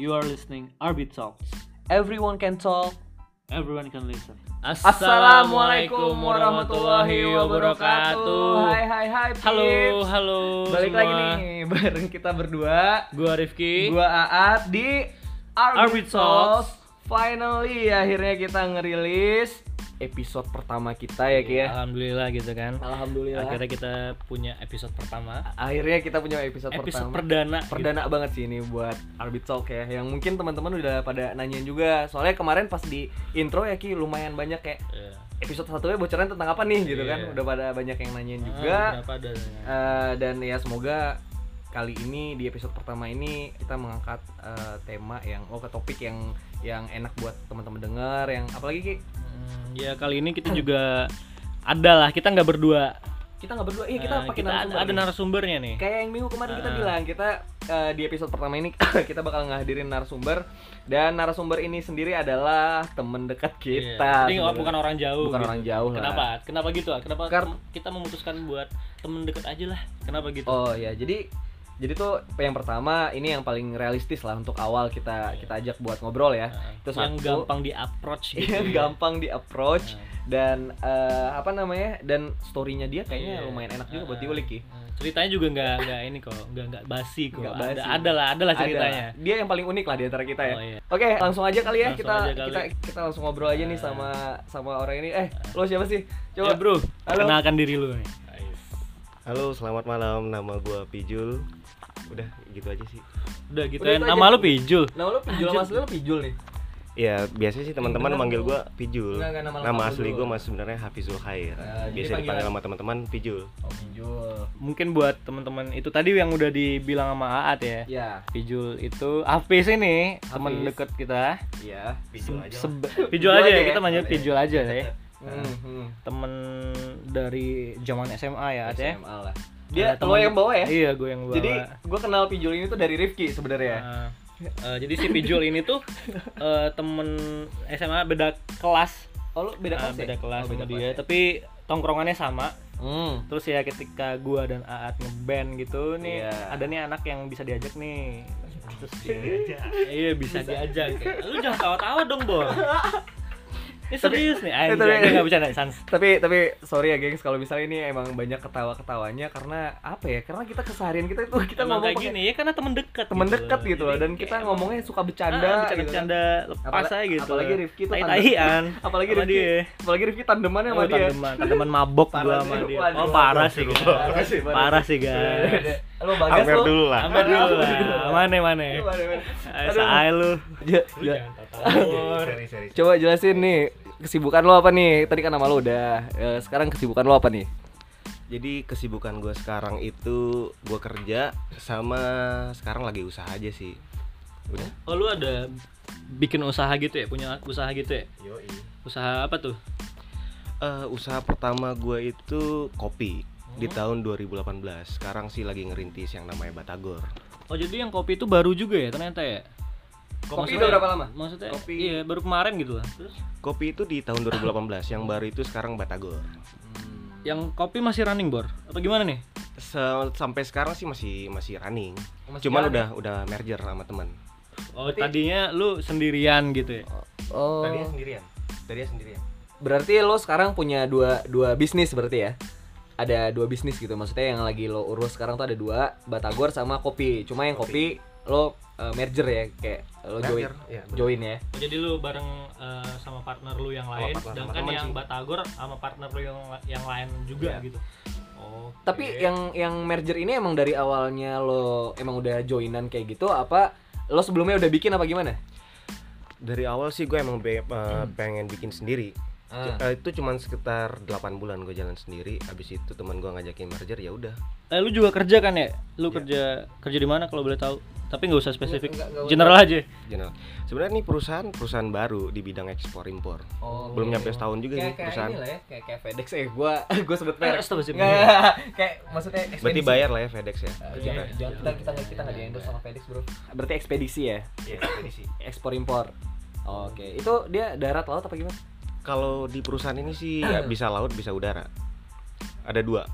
You are listening Arbit Talks. Everyone can talk. Everyone can listen. Assalamualaikum warahmatullahi wabarakatuh. Hai hai hai. Halo, Pips. halo. Balik semua. lagi nih bareng kita berdua. Gua Rifki. Gua Aat di Arbit Talks. Finally akhirnya kita ngerilis episode pertama kita ya Ki ya. Alhamdulillah gitu kan. Alhamdulillah. Akhirnya kita punya episode pertama. Akhirnya kita punya episode, Episode pertama. perdana. Perdana banget sih ini buat Arbit Talk ya Yang mungkin teman-teman udah pada nanyain juga Soalnya kemarin pas di intro ya Ki lumayan banyak kayak Gitu. Iya. Episode satunya bocoran tentang apa nih gitu Iya. kan Udah pada banyak yang nanyain Ah, juga ada? Eh, Dan ya semoga kali ini di episode pertama ini kita mengangkat eh, tema yang oh ke topik yang yang enak buat teman-teman dengar yang apalagi Ki Hmm, ya kali ini kita juga ada lah. Kita nggak berdua. kita nggak berdua iya kita Nah, pakai kita narasumber ada nih. narasumbernya nih. kayak yang minggu kemarin kita Ah. bilang kita eh, di episode pertama ini kita bakal ngehadirin narasumber dan narasumber ini sendiri adalah temen dekat kita. Iya. Ini bukan orang jauh. Bukan gitu. orang jauh lah. Kenapa? Kenapa gitu? Kenapa Kar- kita memutuskan buat temen deket aja lah? Kenapa gitu? Oh ya, jadi jadi tuh yang pertama ini yang paling realistis lah untuk awal kita kita ajak buat ngobrol ya. Nah, Itu yang satu. gampang di approach gitu. Yang ya. gampang di approach Nah. dan eh, apa namanya dan storynya dia kayaknya Iya. lumayan enak juga buat Ah, diulik ya. ah. Ceritanya juga nggak nggak ini kok, nggak nggak basi kok. Ada basi. ada lah, ada lah ceritanya. Ada. Dia yang paling unik lah di antara kita ya. Oh, iya. Oke, langsung aja kali ya Langsung kita aja kali. kita kita langsung ngobrol aja nih Ah. sama sama orang ini. Eh, lo siapa sih? Coba Coba bro, Halo. kenalkan diri lu nih. Halo, selamat malam. Nama gua Pijul. Udah gitu aja sih. Udah gitu Udah ya. Nama aja. lu Pijul. Nama lo Pijul Anjir. Mas lo Pijul nih. Ya, biasanya sih teman-teman manggil gua Pijul. Enggak, enggak, nama Nama, lu asli gua mas sebenarnya Hafizul Khair. Nah, jadi Biasa panggilan- dipanggil sama teman-teman Pijul. Oh, Pijul. Mungkin buat teman-teman itu tadi yang udah dibilang sama Aat ya. Ya, Pijul itu Hafiz ini teman deket kita. iya. Pijul aja. Pijul aja ya, kita ya? manggil Pijul aja ya. Hmm, hmm. Temen dari zaman SMA ya, ya. SMA lah. Dia lo yang bawa ya? Iya, gue yang bawa. Jadi gua kenal Pijul ini tuh dari Rifki sebenarnya. Nah, eh, jadi si Pijul ini tuh eh, temen SMA beda kelas, Oh, lo beda Ah, kelas ya? beda kelas Oh, sama beda dia, kelas ya? tapi tongkrongannya sama. Hmm. Terus ya ketika gua dan Aat ngeband gitu nih, Iya. ada nih anak yang bisa diajak nih. Terus dia, iya bisa, diajak. Lu jangan tawa-tawa dong, Bor. Ini serius nih, anjing. tapi- Enggak bercanda, Sans. tapi tapi sorry ya gengs kalau misalnya ini emang banyak ketawa ketawanya karena apa ya karena kita keseharian kita itu kita Emang ngomong kayak gini ya karena temen dekat temen gitu dekat gitu loh Jadi dan kita emang- ngomongnya suka bercanda Ah, gitu kan. bercanda-bercanda lepas aja gitu apalagi Rifki tuh apalagi Rifki dia apalagi Rifki tandemannya sama Oh, dia tandeman, tandeman mabok gua sih, sama dia. Oh, parah sih, guys. Parah sih, guys. lo bagas Amer lo dulu lah. Sampai dulu lah. Mana mana. Aduh. Eh, Saai lu. Coba jelasin nih kesibukan lo apa nih tadi kan nama lo udah Eh, sekarang kesibukan lo apa nih Jadi kesibukan gua sekarang itu gua kerja sama sekarang lagi usaha aja sih. Udah. Oh, lu ada bikin usaha gitu ya? Punya usaha gitu ya? Yoi. Usaha apa tuh? Eh, usaha pertama gua itu kopi di Oh. tahun 2018. Sekarang sih lagi ngerintis yang namanya Batagor. Oh, jadi yang kopi itu baru juga ya ternyata ya? Kopi Maksudnya- udah berapa lama? Maksudnya Kopi- iya baru kemarin gitu lah. Terus Kopi itu di tahun 2018, yang baru itu sekarang Batagor. yang kopi masih running bor? Apa gimana nih? Se- sampai sekarang sih masih masih running. Masih Cuman jalan udah udah merger sama teman. Oh Berarti- tadinya lu sendirian gitu ya? oh sendirian. Tadinya sendirian. berarti lo sekarang punya dua dua bisnis berarti ya ada dua bisnis gitu maksudnya yang lagi lo urus sekarang tuh ada dua batagor sama kopi cuma yang kopi, lo uh, merger ya kayak lo join Merger, bener. join ya Oh, jadi lu bareng eh, sama partner lu yang lain, sama sedangkan yang sih. Batagor sama partner lu yang yang lain juga Iya. gitu. Oh. tapi yang yang merger ini emang dari awalnya lo emang udah joinan kayak gitu apa lo sebelumnya udah bikin apa gimana Dari awal sih gue emang be- eh, pengen bikin sendiri. Ah. Eh, itu cuman sekitar 8 bulan gue jalan sendiri. Habis itu teman gue ngajakin merger ya udah. Eh, lu juga kerja kan ya? Lu Iya. kerja kerja di mana kalau boleh tahu? Tapi nggak usah spesifik. Nggak- nggak usah. General aja. General. Sebenarnya ini perusahaan perusahaan baru di bidang ekspor impor. Oh, Belum nyampe setahun juga kayak, nih kayak perusahaan. inilah ya kayak kayak FedEx eh gua gua sebut Eh, merek astagfirullah. Nggak, kayak maksudnya Berarti ekspedisi. bayar lah ya FedEx ya. Eh, jangan, jangan kita kita nggak kita nggak di endorse sama FedEx bro berarti ekspedisi ya Iya, ekspedisi. ekspor impor oke itu dia darat laut apa gimana Kalau di perusahaan ini sih ya bisa laut, bisa udara. Ada dua.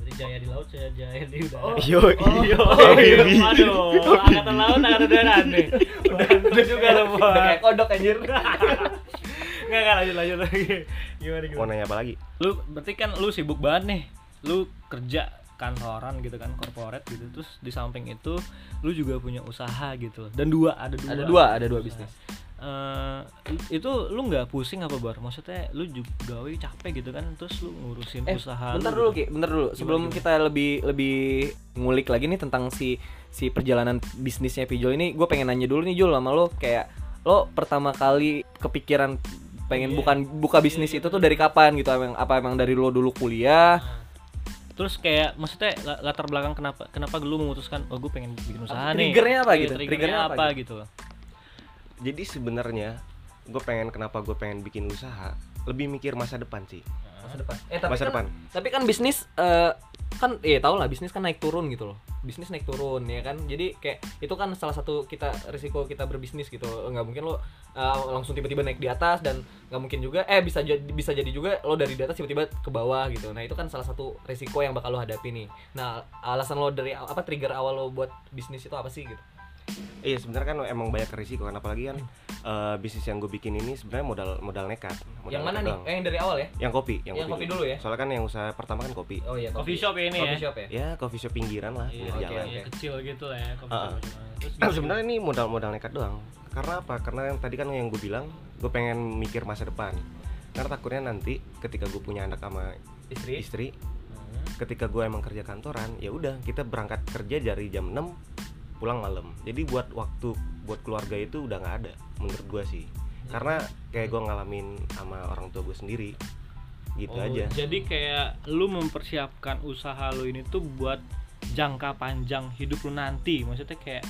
Jadi jaya di laut saya jaya di udara Oh. Yo, Iya, Oh, iya. iya. Aduh, angkatan laut, angkatan udara nih. Udah, juga lo. Udah kayak kodok anjir. Nggak, nggak, lanjut, lanjut lagi. Gimana, mau gimana? nanya apa lagi? Lu, berarti kan lu sibuk banget nih. Lu kerja kantoran gitu kan, corporate gitu. Terus di samping itu, lu juga punya usaha gitu. Dan dua, ada dua. Ada dua, ada dua bisnis. Eh, itu lu nggak pusing apa bar? Maksudnya lu juga gawe capek gitu kan, terus lu ngurusin Eh, usaha. bentar lu dulu gitu. Ki, bentar dulu. Sebelum gimana? kita lebih lebih ngulik lagi nih tentang si si perjalanan bisnisnya Pijol ini, gue pengen nanya dulu nih Jul sama lo kayak lo pertama kali kepikiran pengen Iya. bukan buka bisnis itu tuh dari kapan gitu? Emang apa emang dari lo dulu kuliah? Nah, Terus kayak maksudnya la- latar belakang kenapa kenapa lu memutuskan oh gue pengen bikin usaha nih. Triggernya apa Iya, gitu? Triggernya, Triggernya apa apa gitu. Jadi sebenarnya gue pengen kenapa gue pengen bikin usaha lebih mikir masa depan sih. Masa depan. Eh Masa kan, depan. Tapi kan bisnis eh, kan eh tau lah bisnis kan naik turun gitu loh. Bisnis naik turun ya kan. Jadi kayak itu kan salah satu kita risiko kita berbisnis gitu. Nggak mungkin lo eh, langsung tiba-tiba naik di atas dan nggak mungkin juga eh bisa jadi bisa jadi juga lo dari di atas tiba-tiba ke bawah gitu. Nah, itu kan salah satu risiko yang bakal lo hadapi nih. Nah, alasan lo dari apa trigger awal lo buat bisnis itu apa sih gitu? Iya sebenarnya kan emang banyak risiko kan apalagi kan eh, bisnis yang gue bikin ini sebenarnya modal modal nekat. Modal yang mana nekat nih? doang. Eh, yang dari awal ya? Yang kopi, yang, Yang kopi dulu ya? Soalnya kan yang usaha pertama kan kopi. Oh iya, Coffee shop ya ini Coffee ya? shop ya? Ya coffee shop pinggiran lah, Iya, pinggir oke, jalan. iya, kecil gitu lah ya coffee shop. Terus Nah, sebenarnya ini modal-modal nekat doang. Karena apa? Karena yang tadi kan yang gue bilang, gue pengen mikir masa depan. Karena takutnya nanti ketika gue punya anak sama Istri? istri, Hmm. ketika gue emang kerja kantoran, ya udah kita berangkat kerja dari jam 6 pulang malam. Jadi buat waktu buat keluarga itu udah nggak ada menurut gue sih. Karena kayak gue ngalamin sama orang tua gue sendiri, gitu Oh, aja. Jadi kayak lu mempersiapkan usaha lu ini tuh buat jangka panjang hidup lu nanti. Maksudnya kayak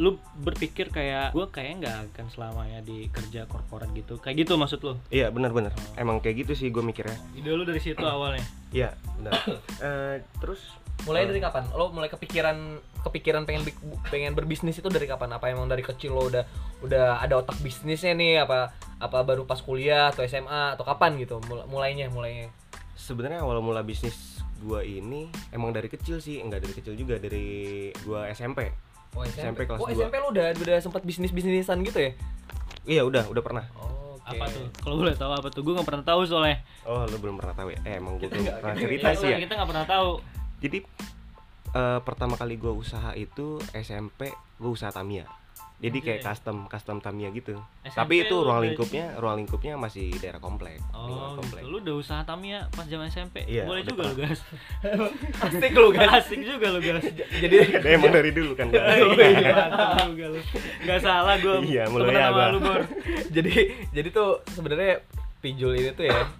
lu berpikir kayak gue kayak nggak akan selamanya di kerja korporat gitu. Kayak gitu maksud lu? Iya benar-benar. Emang kayak gitu sih gue mikirnya. Ide lu dari situ awalnya. Iya benar. Eh, terus Mulai dari kapan? Lo mulai kepikiran kepikiran pengen bik- pengen berbisnis itu dari kapan? Apa emang dari kecil lo udah udah ada otak bisnisnya nih? Apa apa baru pas kuliah atau SMA atau kapan gitu? Mul- mulainya mulainya. sebenarnya awal mula bisnis gua ini emang dari kecil sih enggak dari kecil juga dari gua SMP Oh SMP kelas oh, dua. SMP lo udah udah sempat bisnis bisnisan gitu ya? iya udah udah pernah Oh, oke. Apa tuh? Kalau boleh tahu apa tuh? Gue nggak pernah tahu soalnya. oh lu belum pernah tahu ya eh emang gua Kita belum nggak- pernah kita- cerita sih ya Kita nggak pernah tahu. Jadi eh, pertama kali gua usaha itu SMP gua usaha Tamiya jadi kayak Oke. custom custom Tamiya gitu SMP tapi itu lu ruang lingkupnya ruang lingkupnya masih daerah komplek Oh, lingkungan komplek gitu. Lu udah usaha Tamiya pas zaman SMP. Iya, Boleh juga lu, guys. Asik lo kan? Asik juga lu, guys. Jadi emang dari dulu kan Iya, juga lu. Nggak salah gue. Iya, mulai ya gua. lu, Bor. jadi jadi tuh sebenarnya pijul ini tuh ya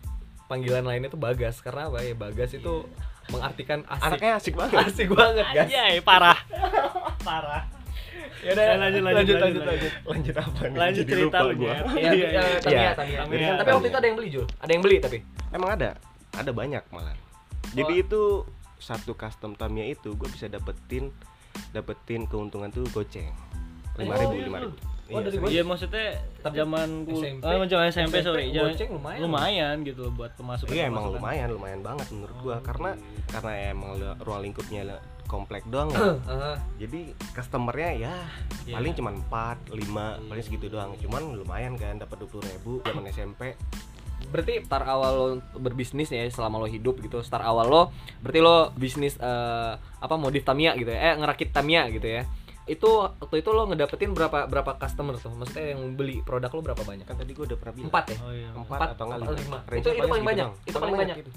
panggilan lainnya tuh bagas karena apa ya bagas itu mengartikan asik anaknya asik banget asik banget guys Anjay, parah. Parah. ya Ya, lanjut, lanjut, lanjut, lanjut lanjut apa nih Lanjut Jadi cerita lupa lu, gua. Iya, Iya, iya, iya. Tamiya, Iya. Tapi waktu itu ada yang beli Jul, ada yang beli tapi. Emang ada, ada banyak malah. Jadi Oh. itu satu custom Tamiya itu gue bisa dapetin dapetin keuntungan tuh goceng lima ribu iya, lima ribu. Oh, dari goceng. Iya maksudnya Tapi zaman SMP, ah, zaman SMP, sorry. SMP Zaman- goceng lumayan. lumayan gitu loh buat pemasukan. Iya emang lumayan lumayan banget menurut gua Oh, karena karena emang lu- ruang lingkupnya lu- komplek doang ya. Jadi customernya ya Iya. paling cuma 4, 5, Iya, paling segitu doang. Cuman lumayan kan dapat 20 ribu zaman SMP. Berarti start awal lo berbisnis ya selama lo hidup gitu. Start awal lo berarti lo bisnis eh, apa modif Tamiya gitu ya. Eh ngerakit Tamiya gitu ya. Itu waktu itu lo ngedapetin berapa berapa customer tuh? Maksudnya yang beli produk lo berapa banyak? Kan tadi gua udah pernah bilang. Empat ya? Oh iya. Empat, Empat atau lima. lima. Itu- itu paling banyak. doang. Itu paling banyak. gitu.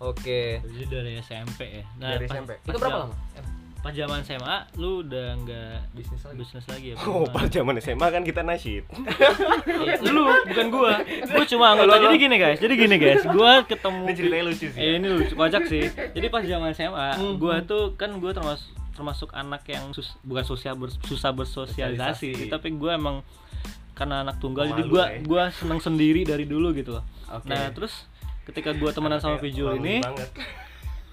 Oke. Jadi dari SMP ya. Dari pas- SMP. pas Itu berapa jam- lama? Pas zaman SMA lu udah nggak Bisnis lagi. bisnis lagi ya? Oh, pas zaman SMA kan kita nasyid. Lu bukan gua. Gua cuma anggota. Jadi gini guys, jadi gini guys. Gua ketemu Ini ceritanya lucu sih. Eh, ini lucu kocak sih. Jadi pas zaman SMA, Hmm, gua tuh kan gua termasuk termasuk anak yang sus- bukan sosial ber- susah bersosialisasi, Sosialisasi. tapi gua emang karena anak tunggal jadi Pemalu gua ya. gua seneng sendiri dari dulu gitu loh. Oke. Nah, terus ketika gua temenan sama malu ini banget.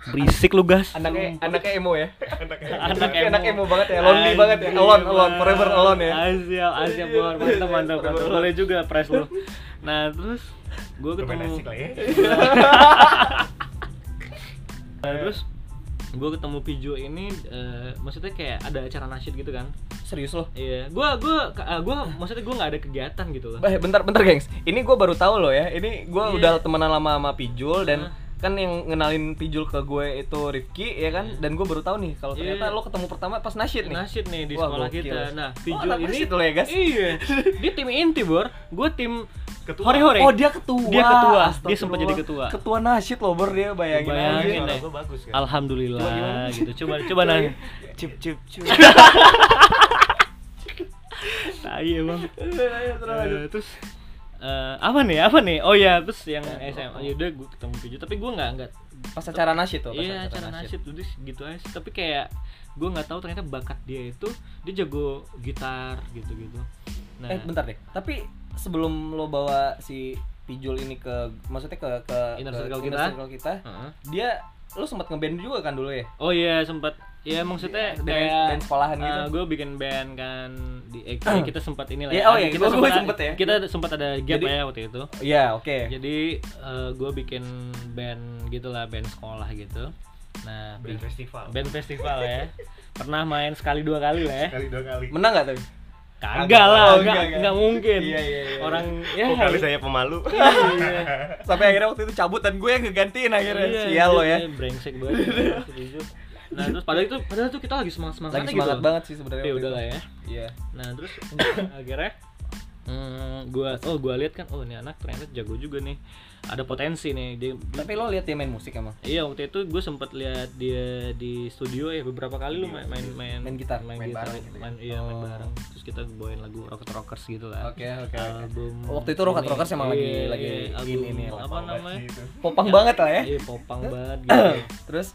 berisik lu gas. Anaknya anaknya emo ya. anak emo. Anak emo banget ya, lonely banget ya. Alone, alone, forever alone ya. Asia, Asia mantap mantap mantap. Boleh juga press lu. Nah, terus gua Bermain ketemu ya. Nah, terus gue ketemu Pijo ini eh, maksudnya kayak ada acara nasyid gitu kan Serius lo? iya gue gue gue maksudnya gue nggak ada kegiatan gitu loh Eh, bentar bentar gengs. Ini gue baru tahu loh ya. Ini gue Iya. udah temenan lama sama Pijul dan Hah? Kan yang ngenalin Pijul ke gue itu Rifki ya kan. Dan gue baru tahu nih kalau Iya. ternyata lo ketemu pertama pas nasyid nih. nasyid nih di Wah, sekolah kita nah Oh, Pijo anak ini lo ya, guys? iya dia tim inti bor gue tim Ketua. hore-hore Oh dia ketua. Dia ketua. Dia sempat jadi ketua. Ketua nasyid loh ber dia bayangin, Bayangin, aja. Bagus kan alhamdulillah Coba gimana? gitu coba coba nanya cip cip cip tai emang Ayo, terus Eh, eh, apa nih apa nih oh ya terus yang SMA ya udah gue ketemu Pijo tapi gue nggak nggak Pas acara nasyid tuh. iya acara nasyid udah gitu aja sih. tapi kayak gue nggak tahu ternyata bakat dia itu dia jago gitar gitu gitu nah Eh bentar deh. Tapi sebelum lo bawa si Pijul ini ke maksudnya ke ke Inner ke circle inner kita. circle kita, Heeh. dia lo sempat ngeband juga kan dulu ya? oh iya sempat ya maksudnya Band- kayak band sekolahan gitu. gue bikin band kan di eh, kayak kita sempat inilah Iya, oh iya, kita sempat sempet ya. kita sempat ada gap Jadi- ya waktu itu Iya, oke. jadi gue bikin band gitulah band sekolah gitu nah band festival band festival ya pernah main sekali dua kali lah ya kali dua kali Menang gak tapi? kagak lah Oh, nggak enggak, enggak. nggak mungkin Iya, iya, iya. orang ya kali saya pemalu iya. Sampai akhirnya waktu itu cabut dan gue yang ngegantiin akhirnya. Iya, Sial lo ya. iya, brengsek banget. nah terus padahal itu padahal tuh kita lagi semangat semangat Lagi semangat gitu banget sih sebenarnya. waktu udah itu. lah ya Iya. nah terus akhirnya hmm, gua oh gua lihat kan oh ini anak ternyata jago juga nih ada potensi nih dia, Tapi lo lihat dia main musik emang? Iya waktu itu gue sempet lihat dia di studio ya beberapa kali lu main main main, Main gitar, main, main gitar, bareng gitu ya? main, iya main Oh. bareng terus kita bawain lagu Rocket Rockers gitu lah Oke, oke, oke. album Waktu itu Rocket ini. Rockers emang lagi- Iya, lagi iya, album ini nih, apa namanya Popang banget lah ya. iya popang banget gitu Terus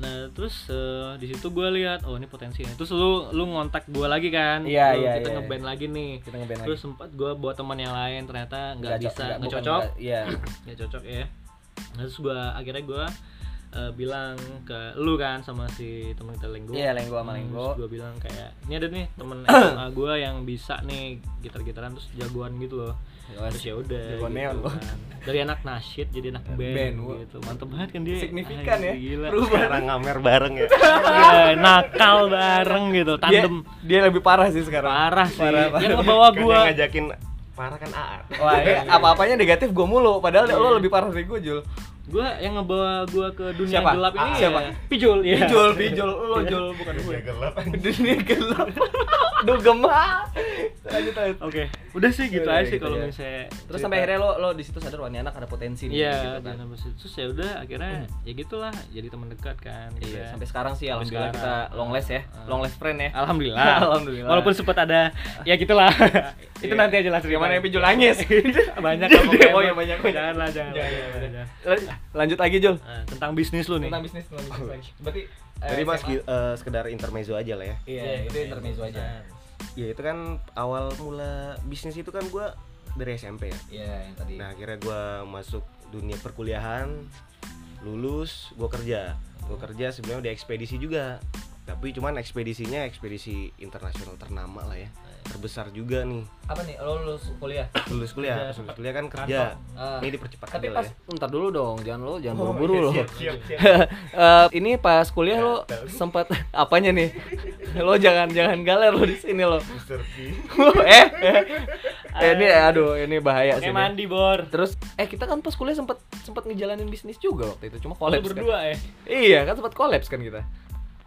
nah terus eh, di situ gue lihat oh ini potensi nih terus lu lu ngontak gue lagi kan Iya, iya, kita iya. ngeband lagi nih kita ngeband terus lagi. sempat gue buat teman yang lain ternyata nggak bisa nggak- cocok nggak- Iya. nggak cocok ya Nah, terus gue akhirnya gue bilang ke lu kan sama si temen kita Lenggo Iya, Lenggo sama Lenggo. gue bilang kayak ini ada nih temen SMA gue yang bisa nih gitar-gitaran terus jagoan gitu loh terus ya udah Jagoan neon gitu loh. kan. dari anak nasyid jadi anak band, Band, gitu mantep banget kan dia Signifikan ya. Anjing, gila sekarang ngamer bareng ya Iya, nakal bareng gitu Dia, tandem dia lebih parah sih sekarang. parah sih Parah, parah. yang ngebawa Kan gue yang ngajakin parah kan Aar Wah, ya, apa-apanya negatif gue mulu. Padahal Iya. lo lebih parah dari gue, Jul. Gue yang ngebawa gue ke dunia Siapa? gelap ini Ah, siapa? ya Pijul ya Pijul, pijul, lo Jul, bukan gue. Dunia gelap Dunia gelap. Duh gemah. Lanjut lanjut. Oke, udah sih gitu Udah, aja sih gitu kalau ya. misalnya Terus cerita. sampai akhirnya lo lo di situ sadar wah ini anak ada potensi nih Iya, gitu kan. terus ya udah akhirnya ya gitulah jadi teman dekat kan. gitu Iya, ya. sampai sekarang sih Sampai alhamdulillah kita sekarang. long last ya. Ah. Long last friend ya. Alhamdulillah. Alhamdulillah. Walaupun sempat ada ya gitulah. itu Iya. nanti aja lah Gimana ceritanya. Pijul nangis? banyak. Oh iya, banyak, banyak. Jangan Lanjut lagi Jul. Nah, tentang bisnis lu nih. Tentang bisnis, tentang bisnis lagi. Berarti eh, Jadi mas SMA? eh, sekedar intermezzo aja lah ya Iya, itu intermezzo aja. Nah, Ya itu kan awal mula bisnis itu kan gua dari SMP ya Iya, yang tadi. Nah akhirnya gua masuk dunia perkuliahan Lulus, gua kerja Gua kerja sebelumnya di ekspedisi juga Tapi cuman ekspedisinya ekspedisi internasional ternama lah ya Terbesar juga nih apa nih? Lo lulus kuliah? Lulus kuliah, lulus kuliah kan kerja Ah. Ini dipercepat Tapi aja pas ya ntar dulu dong, jangan lo jangan Oh, buru-buru iya, lo. siap, siap, siap. Eh, ini pas kuliah lo sempat apanya nih? Lo jangan jangan galer lo di sini lo. Eh, eh, ini aduh ini bahaya sih. mandi bor. Terus eh kita kan pas kuliah sempat sempat ngejalanin bisnis juga waktu itu, cuma kolaps kan. berdua ya. Iya, kan sempat kolaps kan kita.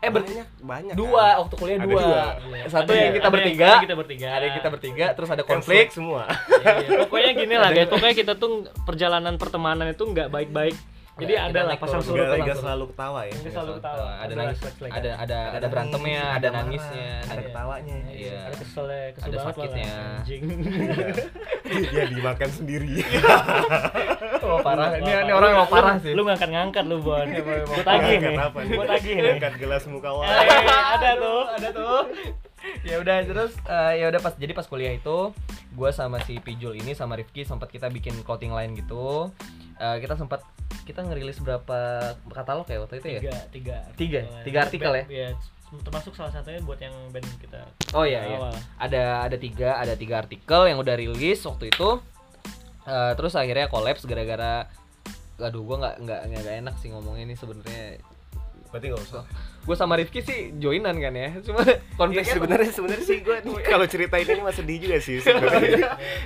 Eh ber banyak, banyak dua kan? waktu kuliah dua. dua. Satu Ada- yang kita ada bertiga, yang kita bertiga. ada yang kita bertiga, terus ada konflik. semua Iya, pokoknya gini lah guys, pokoknya kita tuh perjalanan pertemanan itu nggak baik-baik. Jadi Nggak, ada lah pasang surut Gak, pasang gak surut. selalu ketawa ya Nggak selalu ketawa. ada nangis, flashback. ada ada ada berantemnya, ada nangisnya, ada ketawanya Iya. Ada keselnya, kesel Ada sakitnya. anjing. Dia dimakan sendiri Oh, parah. Ini ini orang mau parah sih. Lu ngangkat-ngangkat lu, Bon. Angkat tagih nih. Gua tagih nih. Angkat gelas muka Eh, wajah ada tuh. ada tuh. ya udah terus eh, ya udah pas jadi pas kuliah itu gue sama si Pijul ini sama Rifki sempat kita bikin clothing line gitu. Eh, kita sempat kita ngerilis berapa katalog ya waktu itu ya? Tiga, tiga. Tiga? Tiga artikel ya? Iya, termasuk salah satunya buat yang band kita. Oh iya iya. Ada ada tiga ada tiga artikel yang udah rilis waktu itu. Eh, terus akhirnya kolaps gara-gara aduh gua nggak nggak nggak enak sih ngomongnya ini sebenarnya berarti nggak usah gue sama Rifki sih joinan kan ya cuma Iya konfliknya sebenarnya sebenarnya sih gue kalau ceritain ini mah sedih juga sih.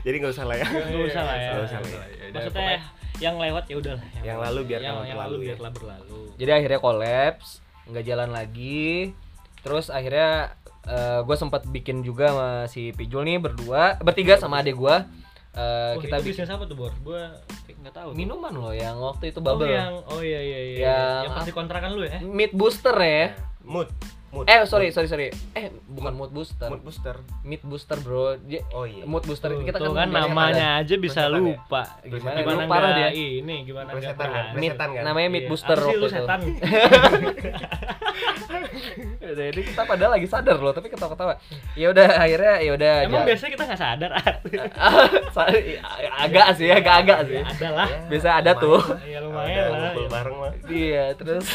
Jadi nggak usah lah ya. Nggak usah lah ya. Nggak usah lah ya. Maksudnya yang lewat ya udahlah. Yang lalu biarkan yang, yang lalu ya. biarlah berlalu. jadi akhirnya kolaps nggak jalan lagi terus akhirnya gue sempat bikin juga sama si Pijul nih berdua bertiga sama adik gue Oh, kita itu bikin bisnis apa tuh, Bor? Gua nggak tahu. tuh. minuman loh yang waktu itu Oh, bubble yang oh iya iya iya. Yang Yang pasti kontrakan lu ya? meat booster ya Mood, mood. eh sorry sorry sorry eh bukan mood booster Mood booster. meat booster bro Dia- Oh iya. mood booster Tuh, kita tuh kan kan namanya aja bisa ya? lupa. Gimana? Gimana Lu parah dia. Ini gimana nggak Plesetan kan? Setan kan? namanya meat Iya. booster Apa sih lu itu. setan? Ya Jadi kita padahal lagi sadar loh, tapi ketawa-ketawa. Ya udah akhirnya ya udah. Emang ja- biasanya kita nggak sadar. Sa- agak sih, agak-agak sih. Ada lah. Ya, Bisa ada tuh. Ya lumayan lah. bareng mah. Iya, terus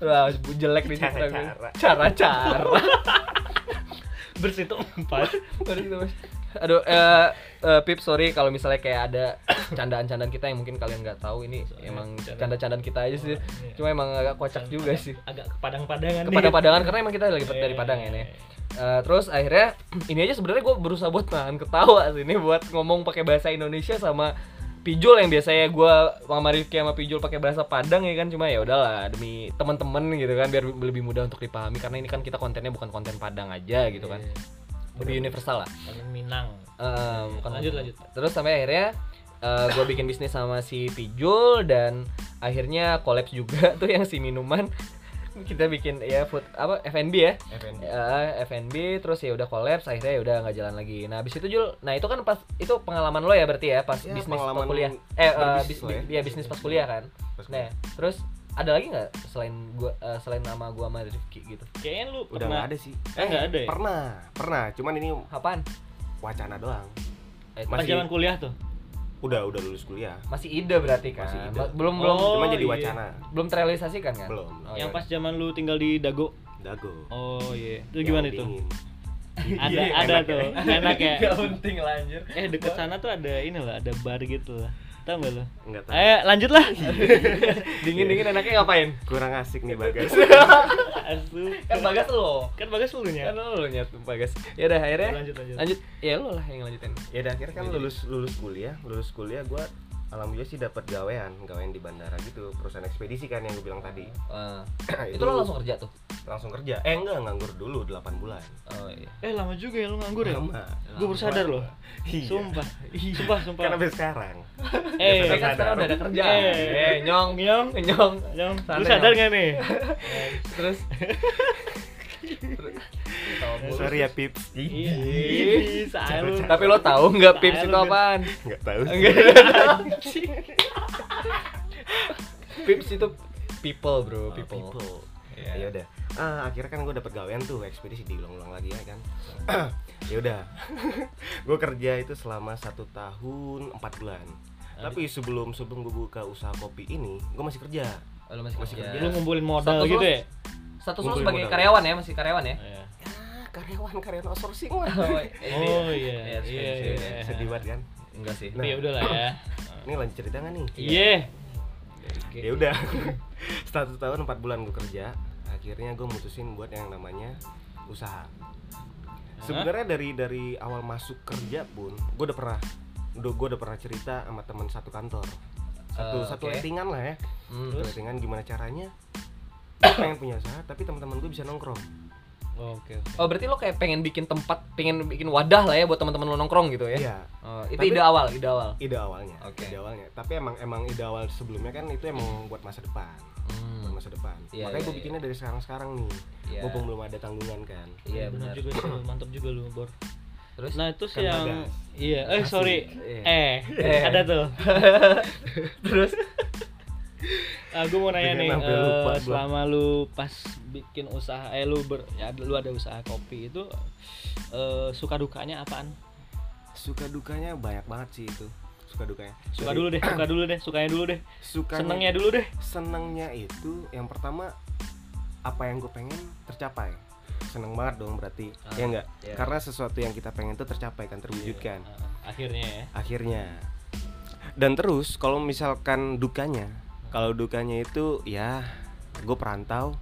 wah jelek nih. Cara-cara. Cara-cara. Bersih tuh empat. Itu, Mas. Aduh, eh eh, Pip sorry kalau misalnya kayak ada candaan-candaan kita yang mungkin kalian nggak tahu ini emang Candaan. canda-candaan kita aja sih. Iya. Cuma emang agak kocak juga sih. Agak kepadang-padangan. nih. Kepada-padangan karena emang kita lagi Iya, dari Padang ya iya, nih. iya. Eh, terus akhirnya ini aja sebenarnya gue berusaha buat nahan ketawa sih ini buat ngomong pakai bahasa Indonesia sama Pijul yang biasanya gue sama Rifki sama Pijul pakai bahasa Padang ya kan cuma ya udahlah demi teman-teman gitu kan biar lebih mudah untuk dipahami karena ini kan kita kontennya bukan konten Padang aja gitu kan Iya. lebih universal lah Minang. Eh, bukan Lanjut, lanjut. terus sampai akhirnya gue bikin bisnis sama si Pijul dan akhirnya kolaps juga tuh yang si minuman kita bikin ya food apa F&B ya FNB. ya FNB terus ya udah kolaps akhirnya ya udah nggak jalan lagi nah habis itu Jul nah itu kan pas itu pengalaman lo ya berarti ya pas Ya, bisnis pas kuliah eh eh, berbisnis bis, ya. ya bisnis pas kuliah kan Pas nah terus ada lagi nggak selain gua eh, selain nama gua sama Rifki gitu Kayaknya lu Udah nggak ada sih. Eh, nggak ada ya? Pernah, pernah. Cuman ini apaan wacana doang. Eh, pas Masih- zaman kuliah tuh. Udah, udah lulus kuliah. masih ide berarti kan Masih ide. Belum belum Oh, Cuman jadi iya. wacana. belum terrealisasikan kan Belum. Oh, yang iya. pas zaman lu tinggal di Dago. Dago. Oh iya. Itu Yang gimana itu? dingin. Ada Iya, ada enak tuh. ya. Enak ya. Nggak penting lanjut Eh deket sana tuh ada ini lah, ada bar gitu lah. Tahu nggak lu? Enggak tahu. Eh lanjut lah. dingin dingin enaknya ngapain Kurang asik nih Bagas. Asu. kan bagas lo Kan bagas lu kan nya. lo nyat bagas ya udah akhirnya Lanjut, lanjut. lanjut ya lo lah yang lanjutin ya udah akhirnya kan lulus lulus kuliah, lulus kuliah gua alhamdulillah sih dapat gawean, gawean di bandara gitu, perusahaan ekspedisi kan yang gue bilang tadi. Eh, itu lo langsung kerja tuh langsung kerja. Eh enggak, nganggur dulu 8 bulan. oh iya Eh lama juga ya lu nganggur ya? Lama. Gue baru sadar loh. Iya. Sumpah. Sumpah, sumpah. Kan sampai sekarang. Eh, kan sekarang udah ada kerja Eh. eh nyong Nyong. nyong Yang lu sadar Nyong. gak nih? terus Sorry ya Pips. Salah. tapi lo tahu nggak pips itu apaan Enggak tahu. pips itu people bro Oh, people, people. Iya. Ya udah. Ah, akhirnya kan gue dapet gawean tuh ekspedisi diulang-ulang lagi ya kan. ya udah. gue kerja itu selama satu tahun empat bulan. Tapi sebelum sebelum gue buka usaha kopi ini, gue masih kerja. Oh, lo masih Masih kerja kerja. Lu ngumpulin modal Status gitu ya? Status lo sebagai karyawan ya masih karyawan ya Iya. Ya, karyawan karyawan outsourcing lah. Oh iya. Iya, Iya. iya, iya. Sedih banget kan. enggak sih Tapi ya udahlah ya. Ini lanjut cerita nggak nih? Iya. ya udah satu tahun empat bulan gue kerja akhirnya gue mutusin buat yang namanya usaha sebenarnya dari dari awal masuk kerja pun gue udah pernah udah gue udah pernah cerita sama teman satu kantor satu Eh, satu ratingan lah ya Hmm, satu ratingan gimana caranya pengen punya usaha tapi teman-teman gue bisa nongkrong Oke. oke. Oh berarti lo kayak pengen bikin tempat, pengen bikin wadah lah ya buat teman-teman lo nongkrong gitu ya? iya Oh, itu Tapi- ide awal, ide awal. ide awalnya Oke. ide awalnya tapi emang emang ide awal sebelumnya kan itu emang buat masa depan buat Hmm. masa depan Iya, makanya iya, gue bikinnya dari sekarang sekarang nih Iya. mumpung belum ada tanggungan kan Iya benar benar. juga sih, mantap juga lu, Bor. Terus Nah, itu sih Kan yang bagas. iya, eh sorry. Iya. Eh, Eh. ada tuh. terus Ah, gue mau nanya Dengan nih, eh, lupa gua. selama lu pas bikin usaha, eh lu ber, ya lu ada usaha kopi itu eh, suka dukanya apaan? suka dukanya banyak banget sih itu suka dukanya Suka Dari- dulu deh, suka dulu deh, sukanya dulu deh, sukanya senengnya dulu deh. senengnya itu yang pertama apa yang gue pengen tercapai seneng banget dong berarti Ah, ya enggak iya. karena sesuatu yang kita pengen itu tercapai kan terwujudkan Ah, akhirnya ya. akhirnya dan terus kalau misalkan dukanya kalau dukanya itu ya gue perantau.